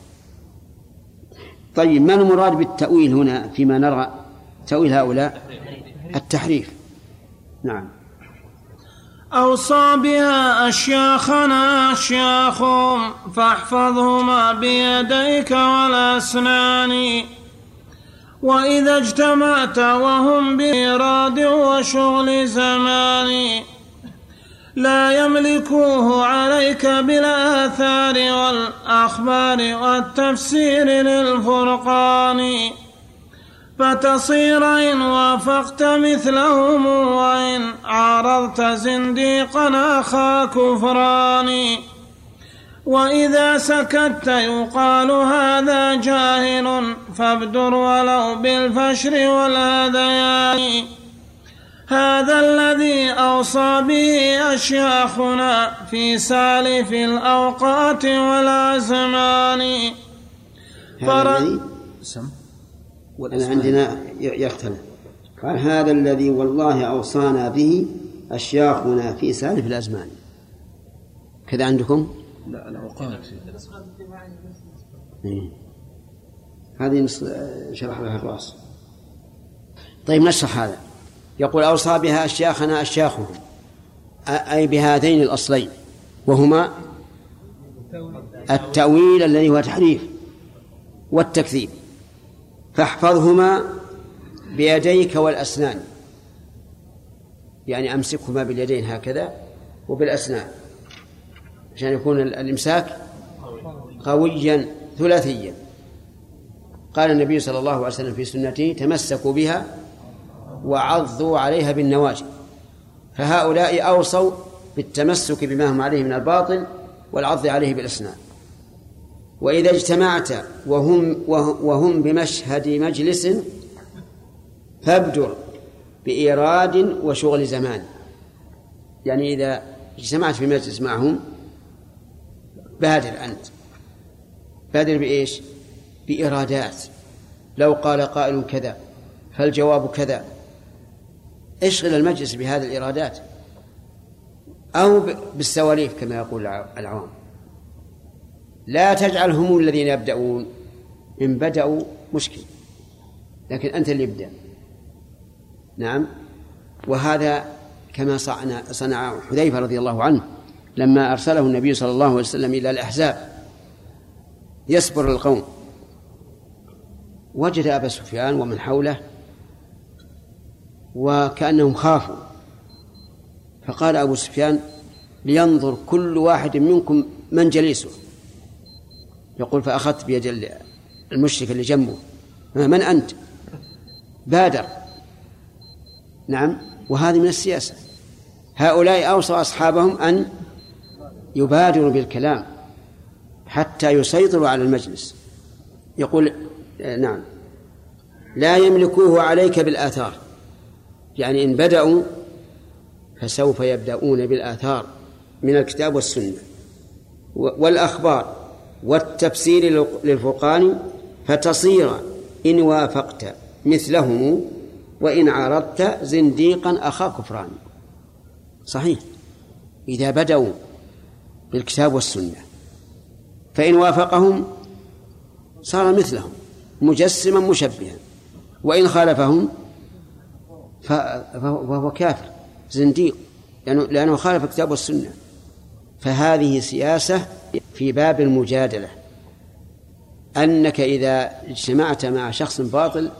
B: طيب ما المراد بالتأويل هنا فيما نرى؟ تأويل هؤلاء؟ التحريف. نعم.
A: أوصى بها أشياخنا أشياخهم فاحفظهما بيديك والأسنان. وإذا اجتمعت وهم بإراد وشغل زمان لا يملكوه عليك بالآثار والأخبار والتفسير للفرقان. فتصير إن وافقت مثلهم وإن عارضت زنديقا أخا كفران وإذا سكت يقال هذا جاهل فابدر ولو بالفشر والهذيان. هذا الذي أوصى به أشياخنا في سالف الأوقات والأزمان.
B: الذي
C: سم.
B: أنا عندنا يختلف. قال هذا الذي والله أوصانا به أشياخنا في سالف الأزمان. كذا عندكم؟
C: لا الأوقات
B: إيه. هذه نص- شرح لها الرأس. طيب نشرح هذا. يقول أوصى بها أشياخنا أشياخهم أي بهذين الأصلين وهما التأويل الذي هو تحريف والتكذيب. فاحفظهما بيديك والأسنان. يعني أمسكهما باليدين هكذا وبالأسنان. عشان يكون ال- الإمساك قويا ثلاثيا. قال النبي صلى الله عليه وسلم في سنته تمسكوا بها وعضوا عليها بالنواجذ. فهؤلاء أوصوا بالتمسك بما هم عليه من الباطل والعض عليه بالأسنان. وإذا اجتمعت وهم وهم بمشهد مجلس فابدر بإيراد وشغل زمان. يعني إذا اجتمعت في مجلس معهم بادر أنت. بادر بإيش؟ بإرادات لو قال قائل كذا فالجواب كذا؟ اشغل المجلس بهذه الإرادات أو بالسواليف كما يقول الع- العوام. لا تجعل هم الذين يبدأون. إن بدأوا مشكل. لكن أنت اللي ابدأ. نعم. وهذا كما صنع صنع حذيفة رضي الله عنه لما أرسله النبي صلى الله عليه وسلم إلى الأحزاب. يصبر القوم. وجد أبا سفيان ومن حوله وكأنهم خافوا. فقال أبو سفيان لينظر كل واحد منكم من جليسه. يقول فأخذت بيد ال- المشرك اللي جنبه. "ما- من أنت؟ بادر. نعم وهذه من السياسة. هؤلاء أوصوا أصحابهم أن يبادروا بالكلام حتى يسيطروا على المجلس. يقول آه، نعم. لا يملكوه عليك بالآثار. يعني إن بدأوا فسوف يبدأون بالآثار من الكتاب والسنة. والأخبار. والتفسير للفرقان فتصير إن وافقت مثلهم وإن عارضت زنديقا أخا كفران. صحيح. إذا بدأوا بالكتاب والسنة فإن وافقهم صار مثلهم مجسما مشبها وإن خالفهم فهو كافر زنديق لأنه خالف الكتاب والسنة. فهذه سياسة في باب المجادلة. أنك إذا اجتمعت مع شخص باطل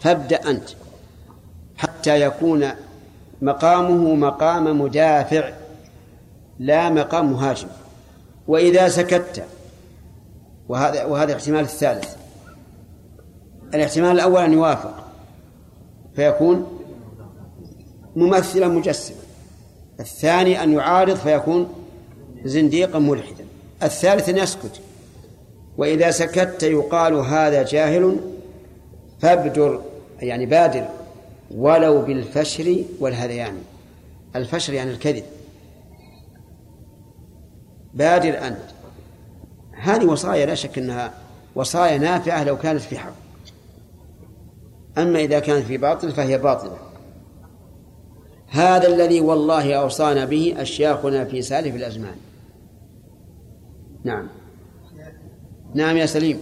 B: فابدأ أنت حتى يكون مقامه مقام مدافع لا مقام مهاجم. وإذا سكت وهذا وهذا الاحتمال الثالث. الاحتمال الأول أن يوافق. فيكون ممثلا مجسما. الثاني أن يعارض فيكون زنديقا ملحدا. الثالث أن يسكت. وإذا سكت يقال هذا جاهل فابدر يعني بادر ولو بالفشر والهذيان. الفشر يعني الكذب. بادر أنت. هذه وصايا لا شك أنها وصايا نافعة لو كانت في حق. أما إذا كانت في باطل فهي باطلة. هذا الذي والله أوصانا به أشياخنا في سالف الأزمان. نعم. نعم يا سليم.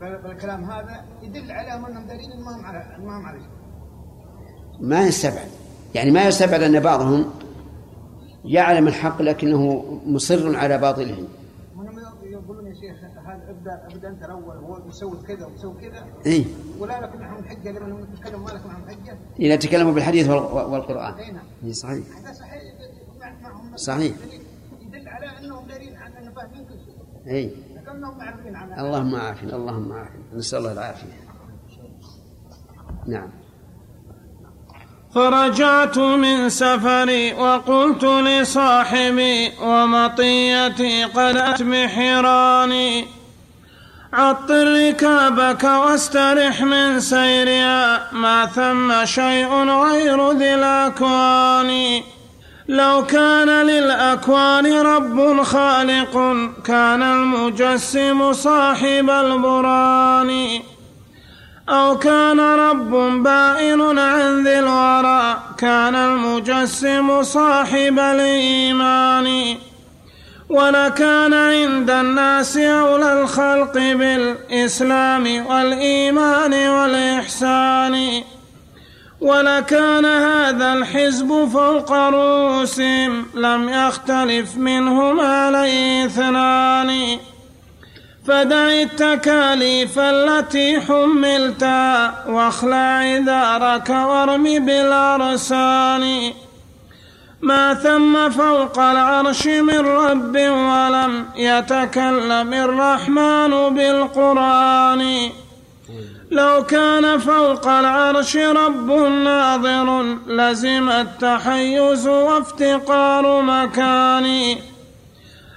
D: ب- بالكلام هذا يدل عليهم أنهم دليل ما هم على ما هم على شيء.
B: ما يستبعد. يعني ما يستبعد أن بعضهم يعلم الحق لكنه مصر على باطلهم.
D: وهم يقولون يا شيخ هذا ابدا ابدا أنت الأول هو بيسوي كذا وبيسوي كذا.
B: إيه.
D: ولا لك معهم حجة لما نتكلم ما لك معهم حجة.
B: إذا تكلموا بالحديث وال- والقرآن.
D: اي نعم.
B: إيه صحيح.
D: هذا صحيح.
B: صحيح.
D: يدل على أنهم دليل عن انهم فاهمين كل شيء.
B: إيه
D: لكنهم معرفين عن
B: اللهم عافنا اللهم عافنا. نسأل الله العافية. نعم.
A: فرجعت من سفري وقلت لصاحبي ومطيتي قد أت بحراني عطر ركابك واسترح من سيرها ما ثم شيء غير ذي الأكوان. لو كان للأكوان رب خالق كان المجسم صاحب البران. أو كان رب بائن عن ذي الورى كان المجسم صاحب الإيمان. ولكان عند الناس أولى الخلق بالإسلام والإيمان والإحسان. ولكان هذا الحزب فوق رؤوسهم لم يختلف منهم عليه اثنان فدع التكاليف التي حملتا واخلع عذارك وارم بالأرسان. ما ثم فوق العرش من رب ولم يتكلم الرحمن بالقرآن. لو كان فوق العرش رب ناظر لزم التحيز وافتقار مكان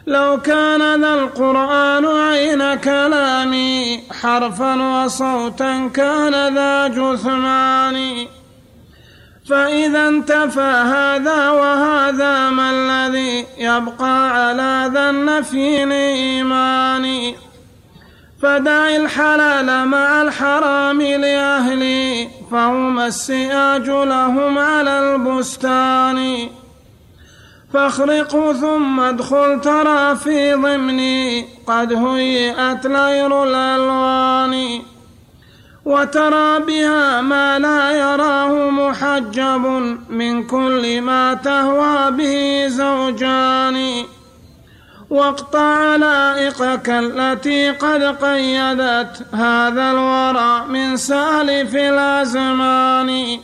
A: لو كان ذا القرآن عين كلامه حرفا وصوتا كان ذا جثمان فإذا انتفى هذا وهذا ما الذي يبقى على ذا النفي من إيمان فدع الحلال مع الحرام لأهلي فهما السياج لهم على البستان. فاخرق ثم ادخل ترى في ضمني قد هيئت لير الألوان. وترى بها ما لا يراه محجب من كل ما تهوى به زوجان. واقطع لائقك التي قد قيدت هذا الورى من سالف الأزمان.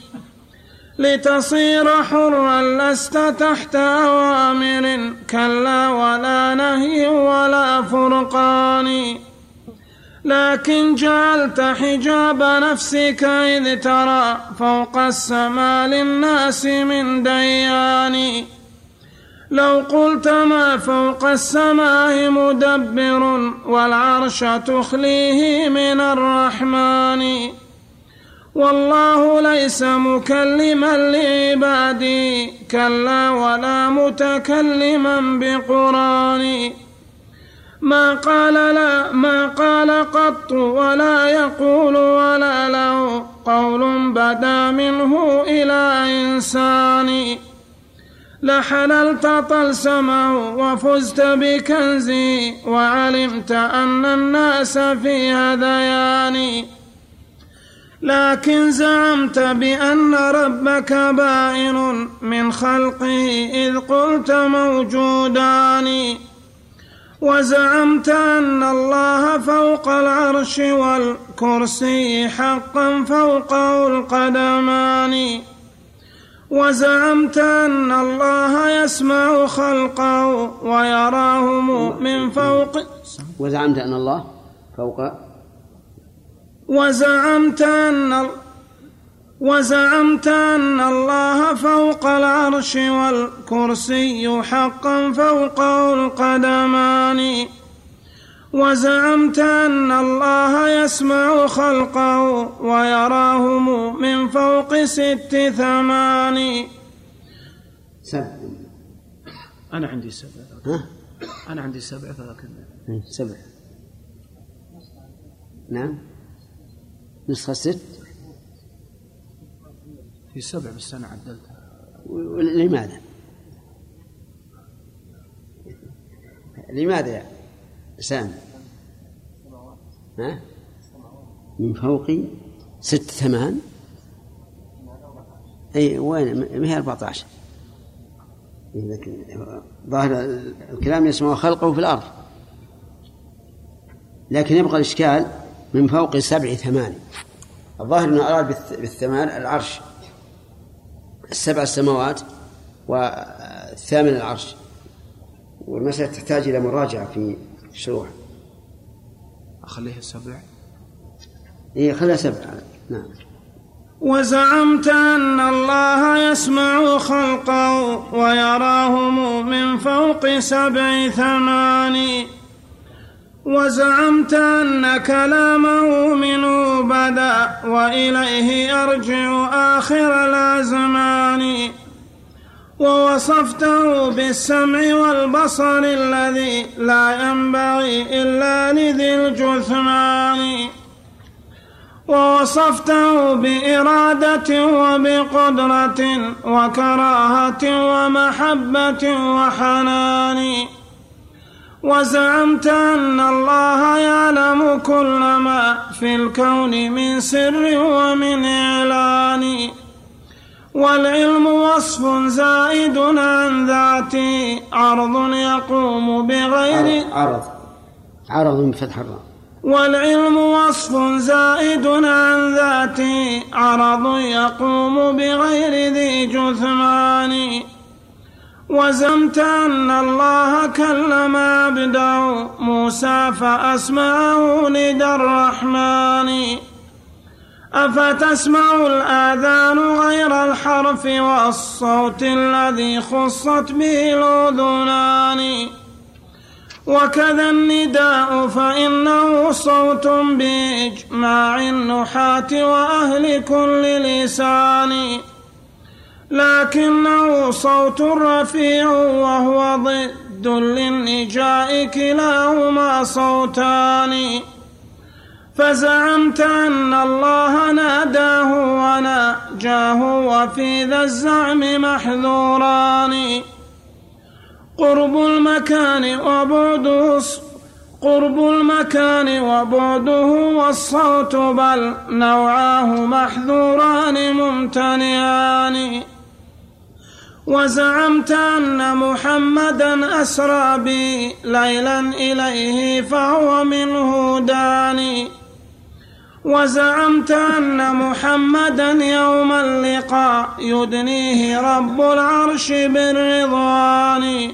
A: لتصير حرا لست تحت أوامر كلا ولا نهي ولا فرقان. لكن جعلت حجاب نفسك إذ ترى فوق السماء للناس من ديان. لو قلت ما فوق السماء مدبر والعرش تخليه من الرحمن. والله ليس مكلما لعبادي كلا ولا متكلما بقرآن. ما قال لا ما قال قط ولا يقول ولا له قول بدا منه إلى إنسان. لحللت طلسمه وفزت بكنزي وعلمت أن الناس في هذيان لكن زعمت بأن ربك بائن من خلقه إذ قلت موجودان. وزعمت أن الله فوق العرش والكرسي حقا فوقه القدمان. وزعمت أن الله يسمع خلقه ويراهم من فوق
B: وزعمت أن الله فوق
A: وزعمت أن وزعمت أن الله فوق العرش والكرسي حقا فوقه القدمان وزعمت أن الله يسمع خلقه ويراهم من فوق ست ثمان.
B: سبع.
C: أنا عندي سبع.
B: ها؟
C: أنا عندي سبع فلكن
B: إيه، سبع. نعم. نسخة ست؟
C: في سبع بس أنا عدلتها.
B: لماذا؟ لماذا يا سامي؟ ها؟ من فوق ست ثمان. أي وين؟ ما هي 14 إيه، لكن ظاهر الكلام يسمع خلقه في الأرض. لكن يبقى الإشكال من فوق سبع ثمان. الظاهر أنه أراد بالث- بالثمان العرش. السبع السماوات والثامن العرش. والمسألة تحتاج إلى مراجعة في الشروح
C: أخليها سبع؟
B: إيه خلها سبع. نعم.
A: وزعمت أن الله يسمع خلقه ويراهم من فوق سبع ثمان. وزعمت أن كلامه منه بدا وإليه يرجع آخر الأزمان. ووصفته بالسمع والبصر الذي لا ينبغي إلا لذي الجثمان. ووصفته بإرادة وبقدرة وكراهة ومحبة وحنان. وزعمت أن الله يعلم كل ما في الكون من سر ومن إعلان. والعلم وصف زائد عن ذاته عرض يقوم بغير
B: عرض عرض. بفتح الراء.
A: والعلم وصف زائد عن ذاته عرض يقوم بغير ذي جثمان. وزمت أن الله كلم عبده موسى فأسمعه ندى الرحمن. أفتسمع الآذان غير الحرف والصوت الذي خصت به الأذنان؟ وكذا النداء فإنه صوت بإجماع النحاة وأهل كل لسان. لكنه صوت رفيع وهو ضد للنجاء كلاهما صوتان. فزعمت أن الله ناداه وناجاه وفي ذا الزعم محذوران. قرب المكان وبعده قرب المكان وبعده والصوت بل نوعاه محذوران ممتنعان. وزعمت أن محمدا أسرى بي ليلا إليه فهو منه داني وزعمت أن محمدا يوم اللقاء يدنيه رب العرش بالرضوان.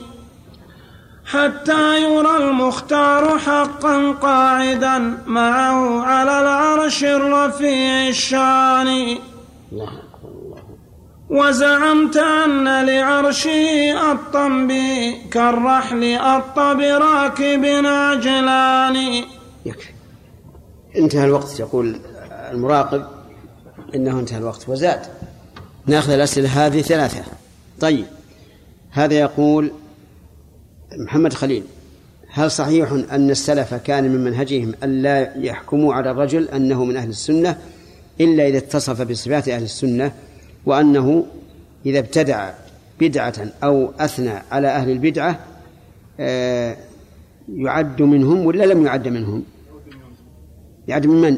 A: حتى يرى المختار حقا قاعدا معه على العرش الرفيع الشان. وزعمت أن لعرشه أطا بي كالرحل أط براكب عجلان
B: يكفي. انتهى الوقت يقول المراقب إنه انتهى الوقت وزاد نأخذ الأسئلة هذه ثلاثة طيب هذا يقول محمد خليل هل صحيح أن السلف كان من منهجهم الا يحكموا على الرجل أنه من أهل السنة إلا إذا اتصف بصفات أهل السنة وأنه إذا ابتدع بدعة أو أثنى على أهل البدعة آه، يعد منهم ولا لم يعد منهم؟ يعد من من؟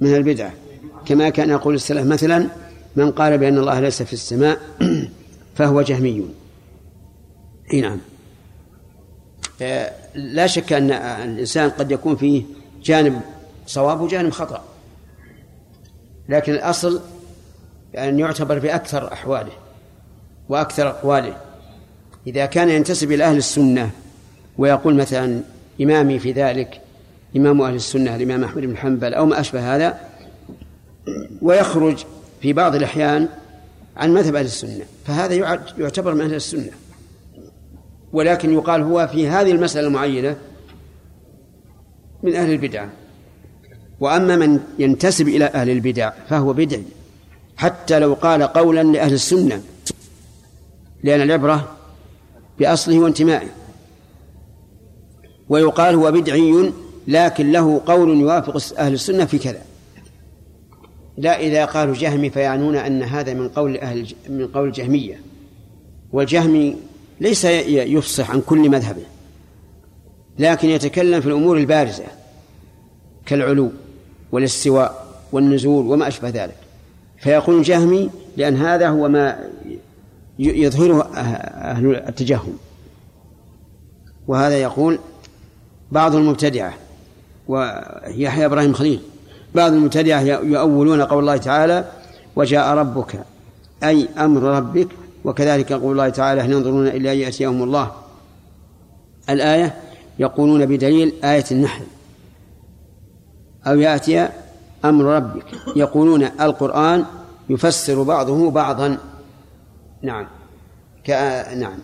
B: من البدعة. كما كان يقول السلف مثلا من قال بأن الله ليس في السماء [clears throat] فهو جهمي إي نعم. آه، لا شك أن الإنسان قد يكون فيه جانب صواب وجانب خطأ. لكن الأصل أن يعتبر بأكثر أحواله وأكثر أقواله. إذا كان ينتسب إلى أهل السنة ويقول مثلا إمامي في ذلك إمام أهل السنة الإمام أحمد بن حنبل أو ما أشبه هذا ويخرج في بعض الأحيان عن مذهب أهل السنة فهذا يعتبر من أهل السنة. ولكن يقال هو في هذه المسألة المعينة من أهل البدع. وأما من ينتسب إلى أهل البدع فهو بدعي حتى لو قال قولا لأهل السنة لأن العبرة بأصله وانتمائه. ويقال هو بدعي لكن له قول يوافق أهل السنة في كذا. لا إذا قالوا جهمي فيعنون أن هذا من قول أهل من قول الجهمية. والجهمي ليس يفصح عن كل مذهبه لكن يتكلم في الأمور البارزة كالعلو والاستواء والنزول وما أشبه ذلك. فيقول جهمي لأن هذا هو ما يظهره أهل التجهم. وهذا يقول بعض المبتدعة. ويحيى إبراهيم خليل. بعض المبتدعة يؤولون قول الله تعالى وجاء ربك أي أمر ربك وكذلك قول الله تعالى هل ينظرون إلا أن يأتيهم الله؟ الآية يقولون بدليل آية النحل. أو يأتي أمر ربك. يقولون القرآن يفسر بعضه بعضا. نعم. نعم.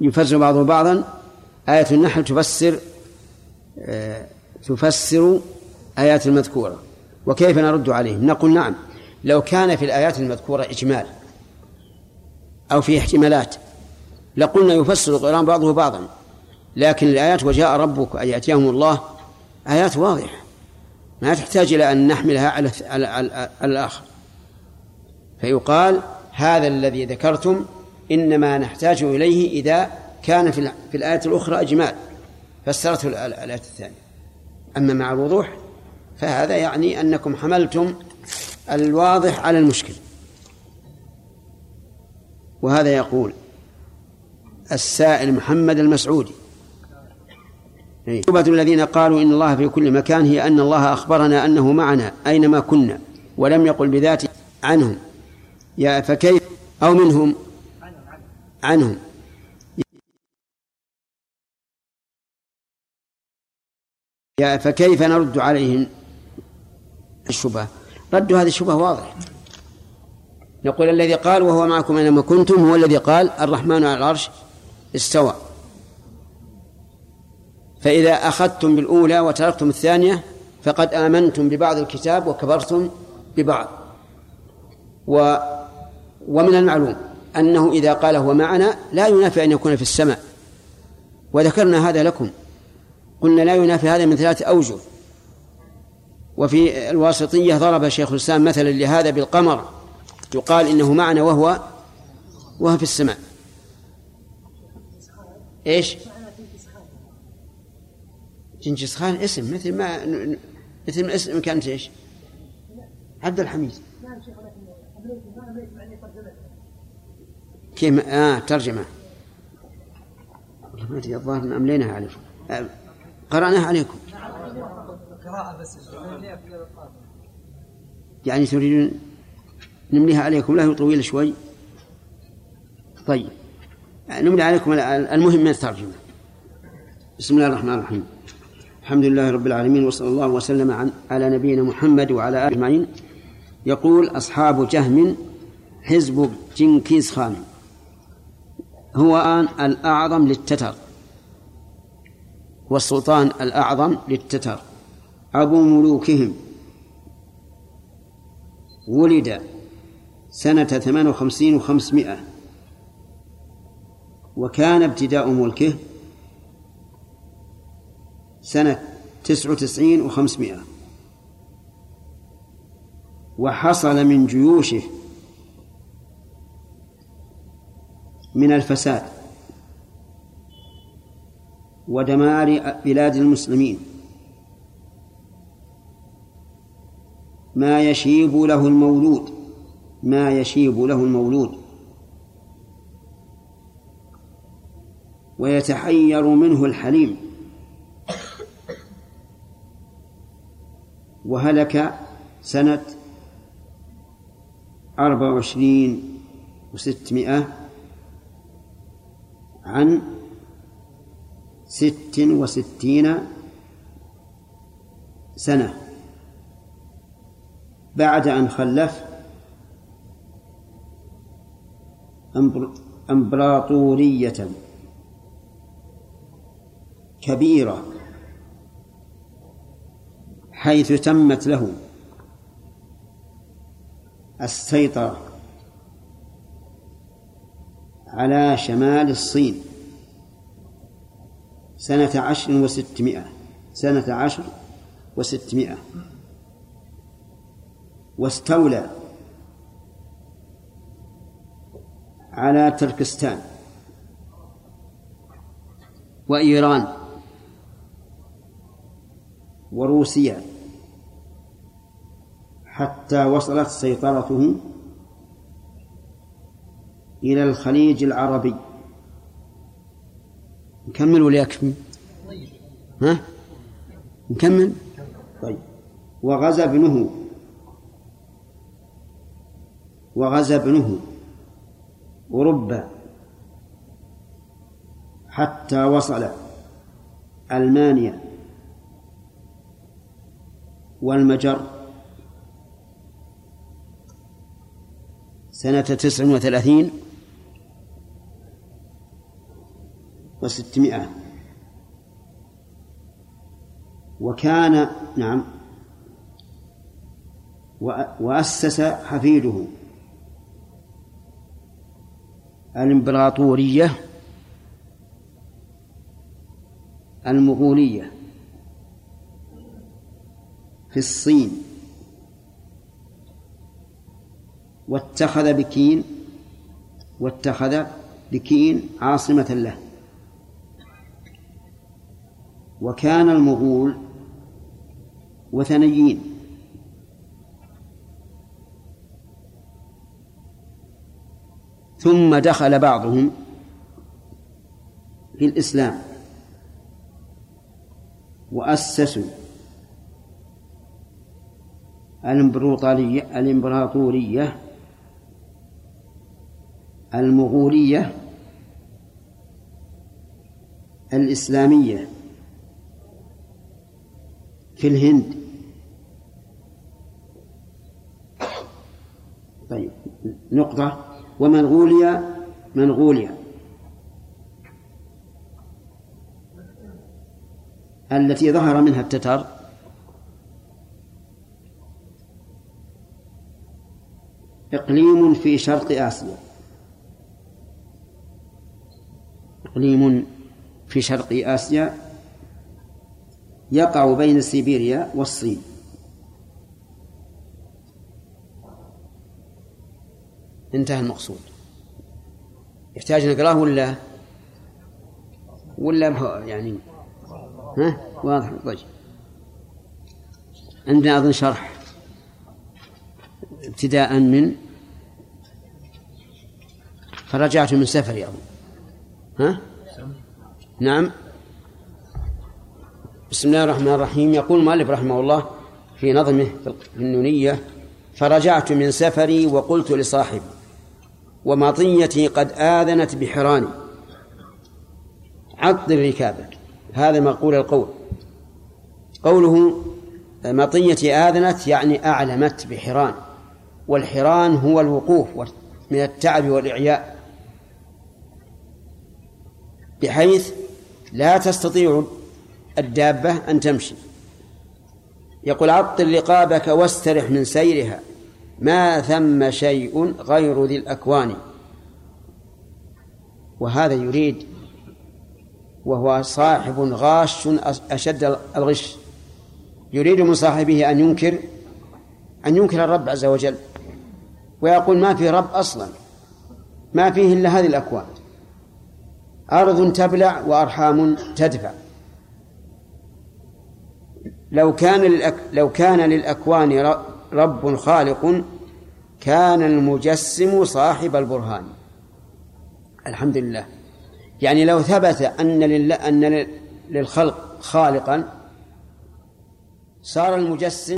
B: يفسر بعضه بعضا. آية النحل تفسر آه، تفسر آيات المذكورة وكيف نرد عليهم؟ نقول نعم لو كان في الآيات المذكورة إجمال أو في احتمالات لقلنا يفسر القرآن بعضه بعضا لكن الآيات وجاء ربك أن يأتيهم الله آيات واضحة ما تحتاج إلى أن نحملها على الآخر. فيقال هذا الذي ذكرتم إنما نحتاج إليه إذا كان في في الآية الأخرى إجمال فسرته الآية الثانية. أما مع الوضوح فهذا يعني أنكم حملتم الواضح على المشكل. وهذا يقول السائل محمد المسعودي. عقوبة الذين قالوا إن الله في كل مكان هي أن الله أخبرنا أنه معنا أينما كنا ولم يقل بذاته عنهم. يا فكيف أو منهم؟ عنهم. يا فكيف نرد عليهم الشبهة؟ رد هذه الشبهة واضح. نقول الذي قال وهو معكم أينما كنتم هو الذي قال الرحمن على العرش استوى. فإذا أخذتم بالأولى وتركتم الثانية فقد آمنتم ببعض الكتاب وكفرتم ببعض. و ومن المعلوم أنه إذا قال هو معنا لا ينافي أن يكون في السماء. وذكرنا هذا لكم. قلنا لا ينافي هذا من ثلاثة أوجه. وفي الواسطية ضرب شيخ الإسلام مثلا لهذا بالقمر. يقال إنه معنا وهو وهو في السماء. إيش؟ جنكيز خان اسم مثل ما مثل ما اسم كانت إيش؟ عبد الحميد. كيف؟ آه ترجمة. ما أدري الظاهر أمليناها عليكم آه، قرأناها عليكم. يعني تريدون نمليها عليكم؟ لا طويل شوي. طيب نملي عليكم المهم من الترجمة. بسم الله الرحمن الرحيم. الحمد لله رب العالمين وصلى الله وسلم عن على نبينا محمد وعلى آله أجمعين. يقول أصحاب جهم حزب جنكيز خان. هو آن الأعظم للتتر. والسلطان الأعظم للتتر أبو ملوكهم ولد سنة ثمان وخمسين وخمسمائة وكان ابتداء ملكه سنة تسع وتسعين وخمسمائة. وحصل من جيوشه من الفساد. ودمار بلاد المسلمين. ما يشيب له المولود ما يشيب له المولود. ويتحير منه الحليم. وهلك سنة أربع وعشرين وستمائة عن ست وستين سنة. بعد أن خلف أمبراطورية كبيرة حيث تمت له السيطرة على شمال الصين. سنة عشر وستمائة. سنة عشر وستمائة. واستولى على تركستان. وإيران. وروسيا. حتى وصلت سيطرته إلى الخليج العربي. نكمل ولا يكفي؟ ها؟ نكمل؟ طيب. وغزا ابنه. وغزا ابنه. أوروبا حتى وصل ألمانيا. والمجر. سنة تسع وثلاثين. وستمائة. وكان نعم وأسس حفيده. الإمبراطورية المغولية. في الصين. واتخذ بكين واتخذ بكين عاصمة له. وكان المغول وثنيين. ثم دخل بعضهم في الإسلام وأسسوا الإمبراطورية الإمبراطورية المغولية الإسلامية. في الهند. طيب نقطة. ومنغوليا منغوليا التي ظهر منها التتر إقليم في شرق آسيا. إقليم في شرق آسيا. يقع بين سيبيريا والصين. انتهى المقصود. يحتاج نقرأه ولا ولا يعني ها؟ واضح طيب. عندنا أظن شرح. ابتداء من فرجعت من سفري أظن. ها؟ نعم. بسم الله الرحمن الرحيم. يقول المؤلف رحمه الله في نظمه في النونية فرجعت من سفري وقلت لصاحبي ومطيتي قد آذنت بحراني. عطل ركابك هذا مقول القول. قوله مطيتي آذنت يعني أعلمت بحران والحران هو الوقوف من التعب والإعياء. بحيث لا تستطيع الدابة أن تمشي. يقول عطل رقابك واسترح من سيرها. ما ثم شيء غير ذي الأكوان. وهذا يريد وهو صاحب غاش أشد الغش. يريد من صاحبه أن ينكر أن ينكر الرب عز وجل. ويقول ما في رب أصلا. ما فيه إلا هذه الأكوان. أرض تبلع وأرحام تدفع. لو كان للأك... لو كان للأكوان رب خالق كان المجسم صاحب البرهان. الحمد لله. يعني لو ثبت أن لله أن للخلق خالقا صار المجسم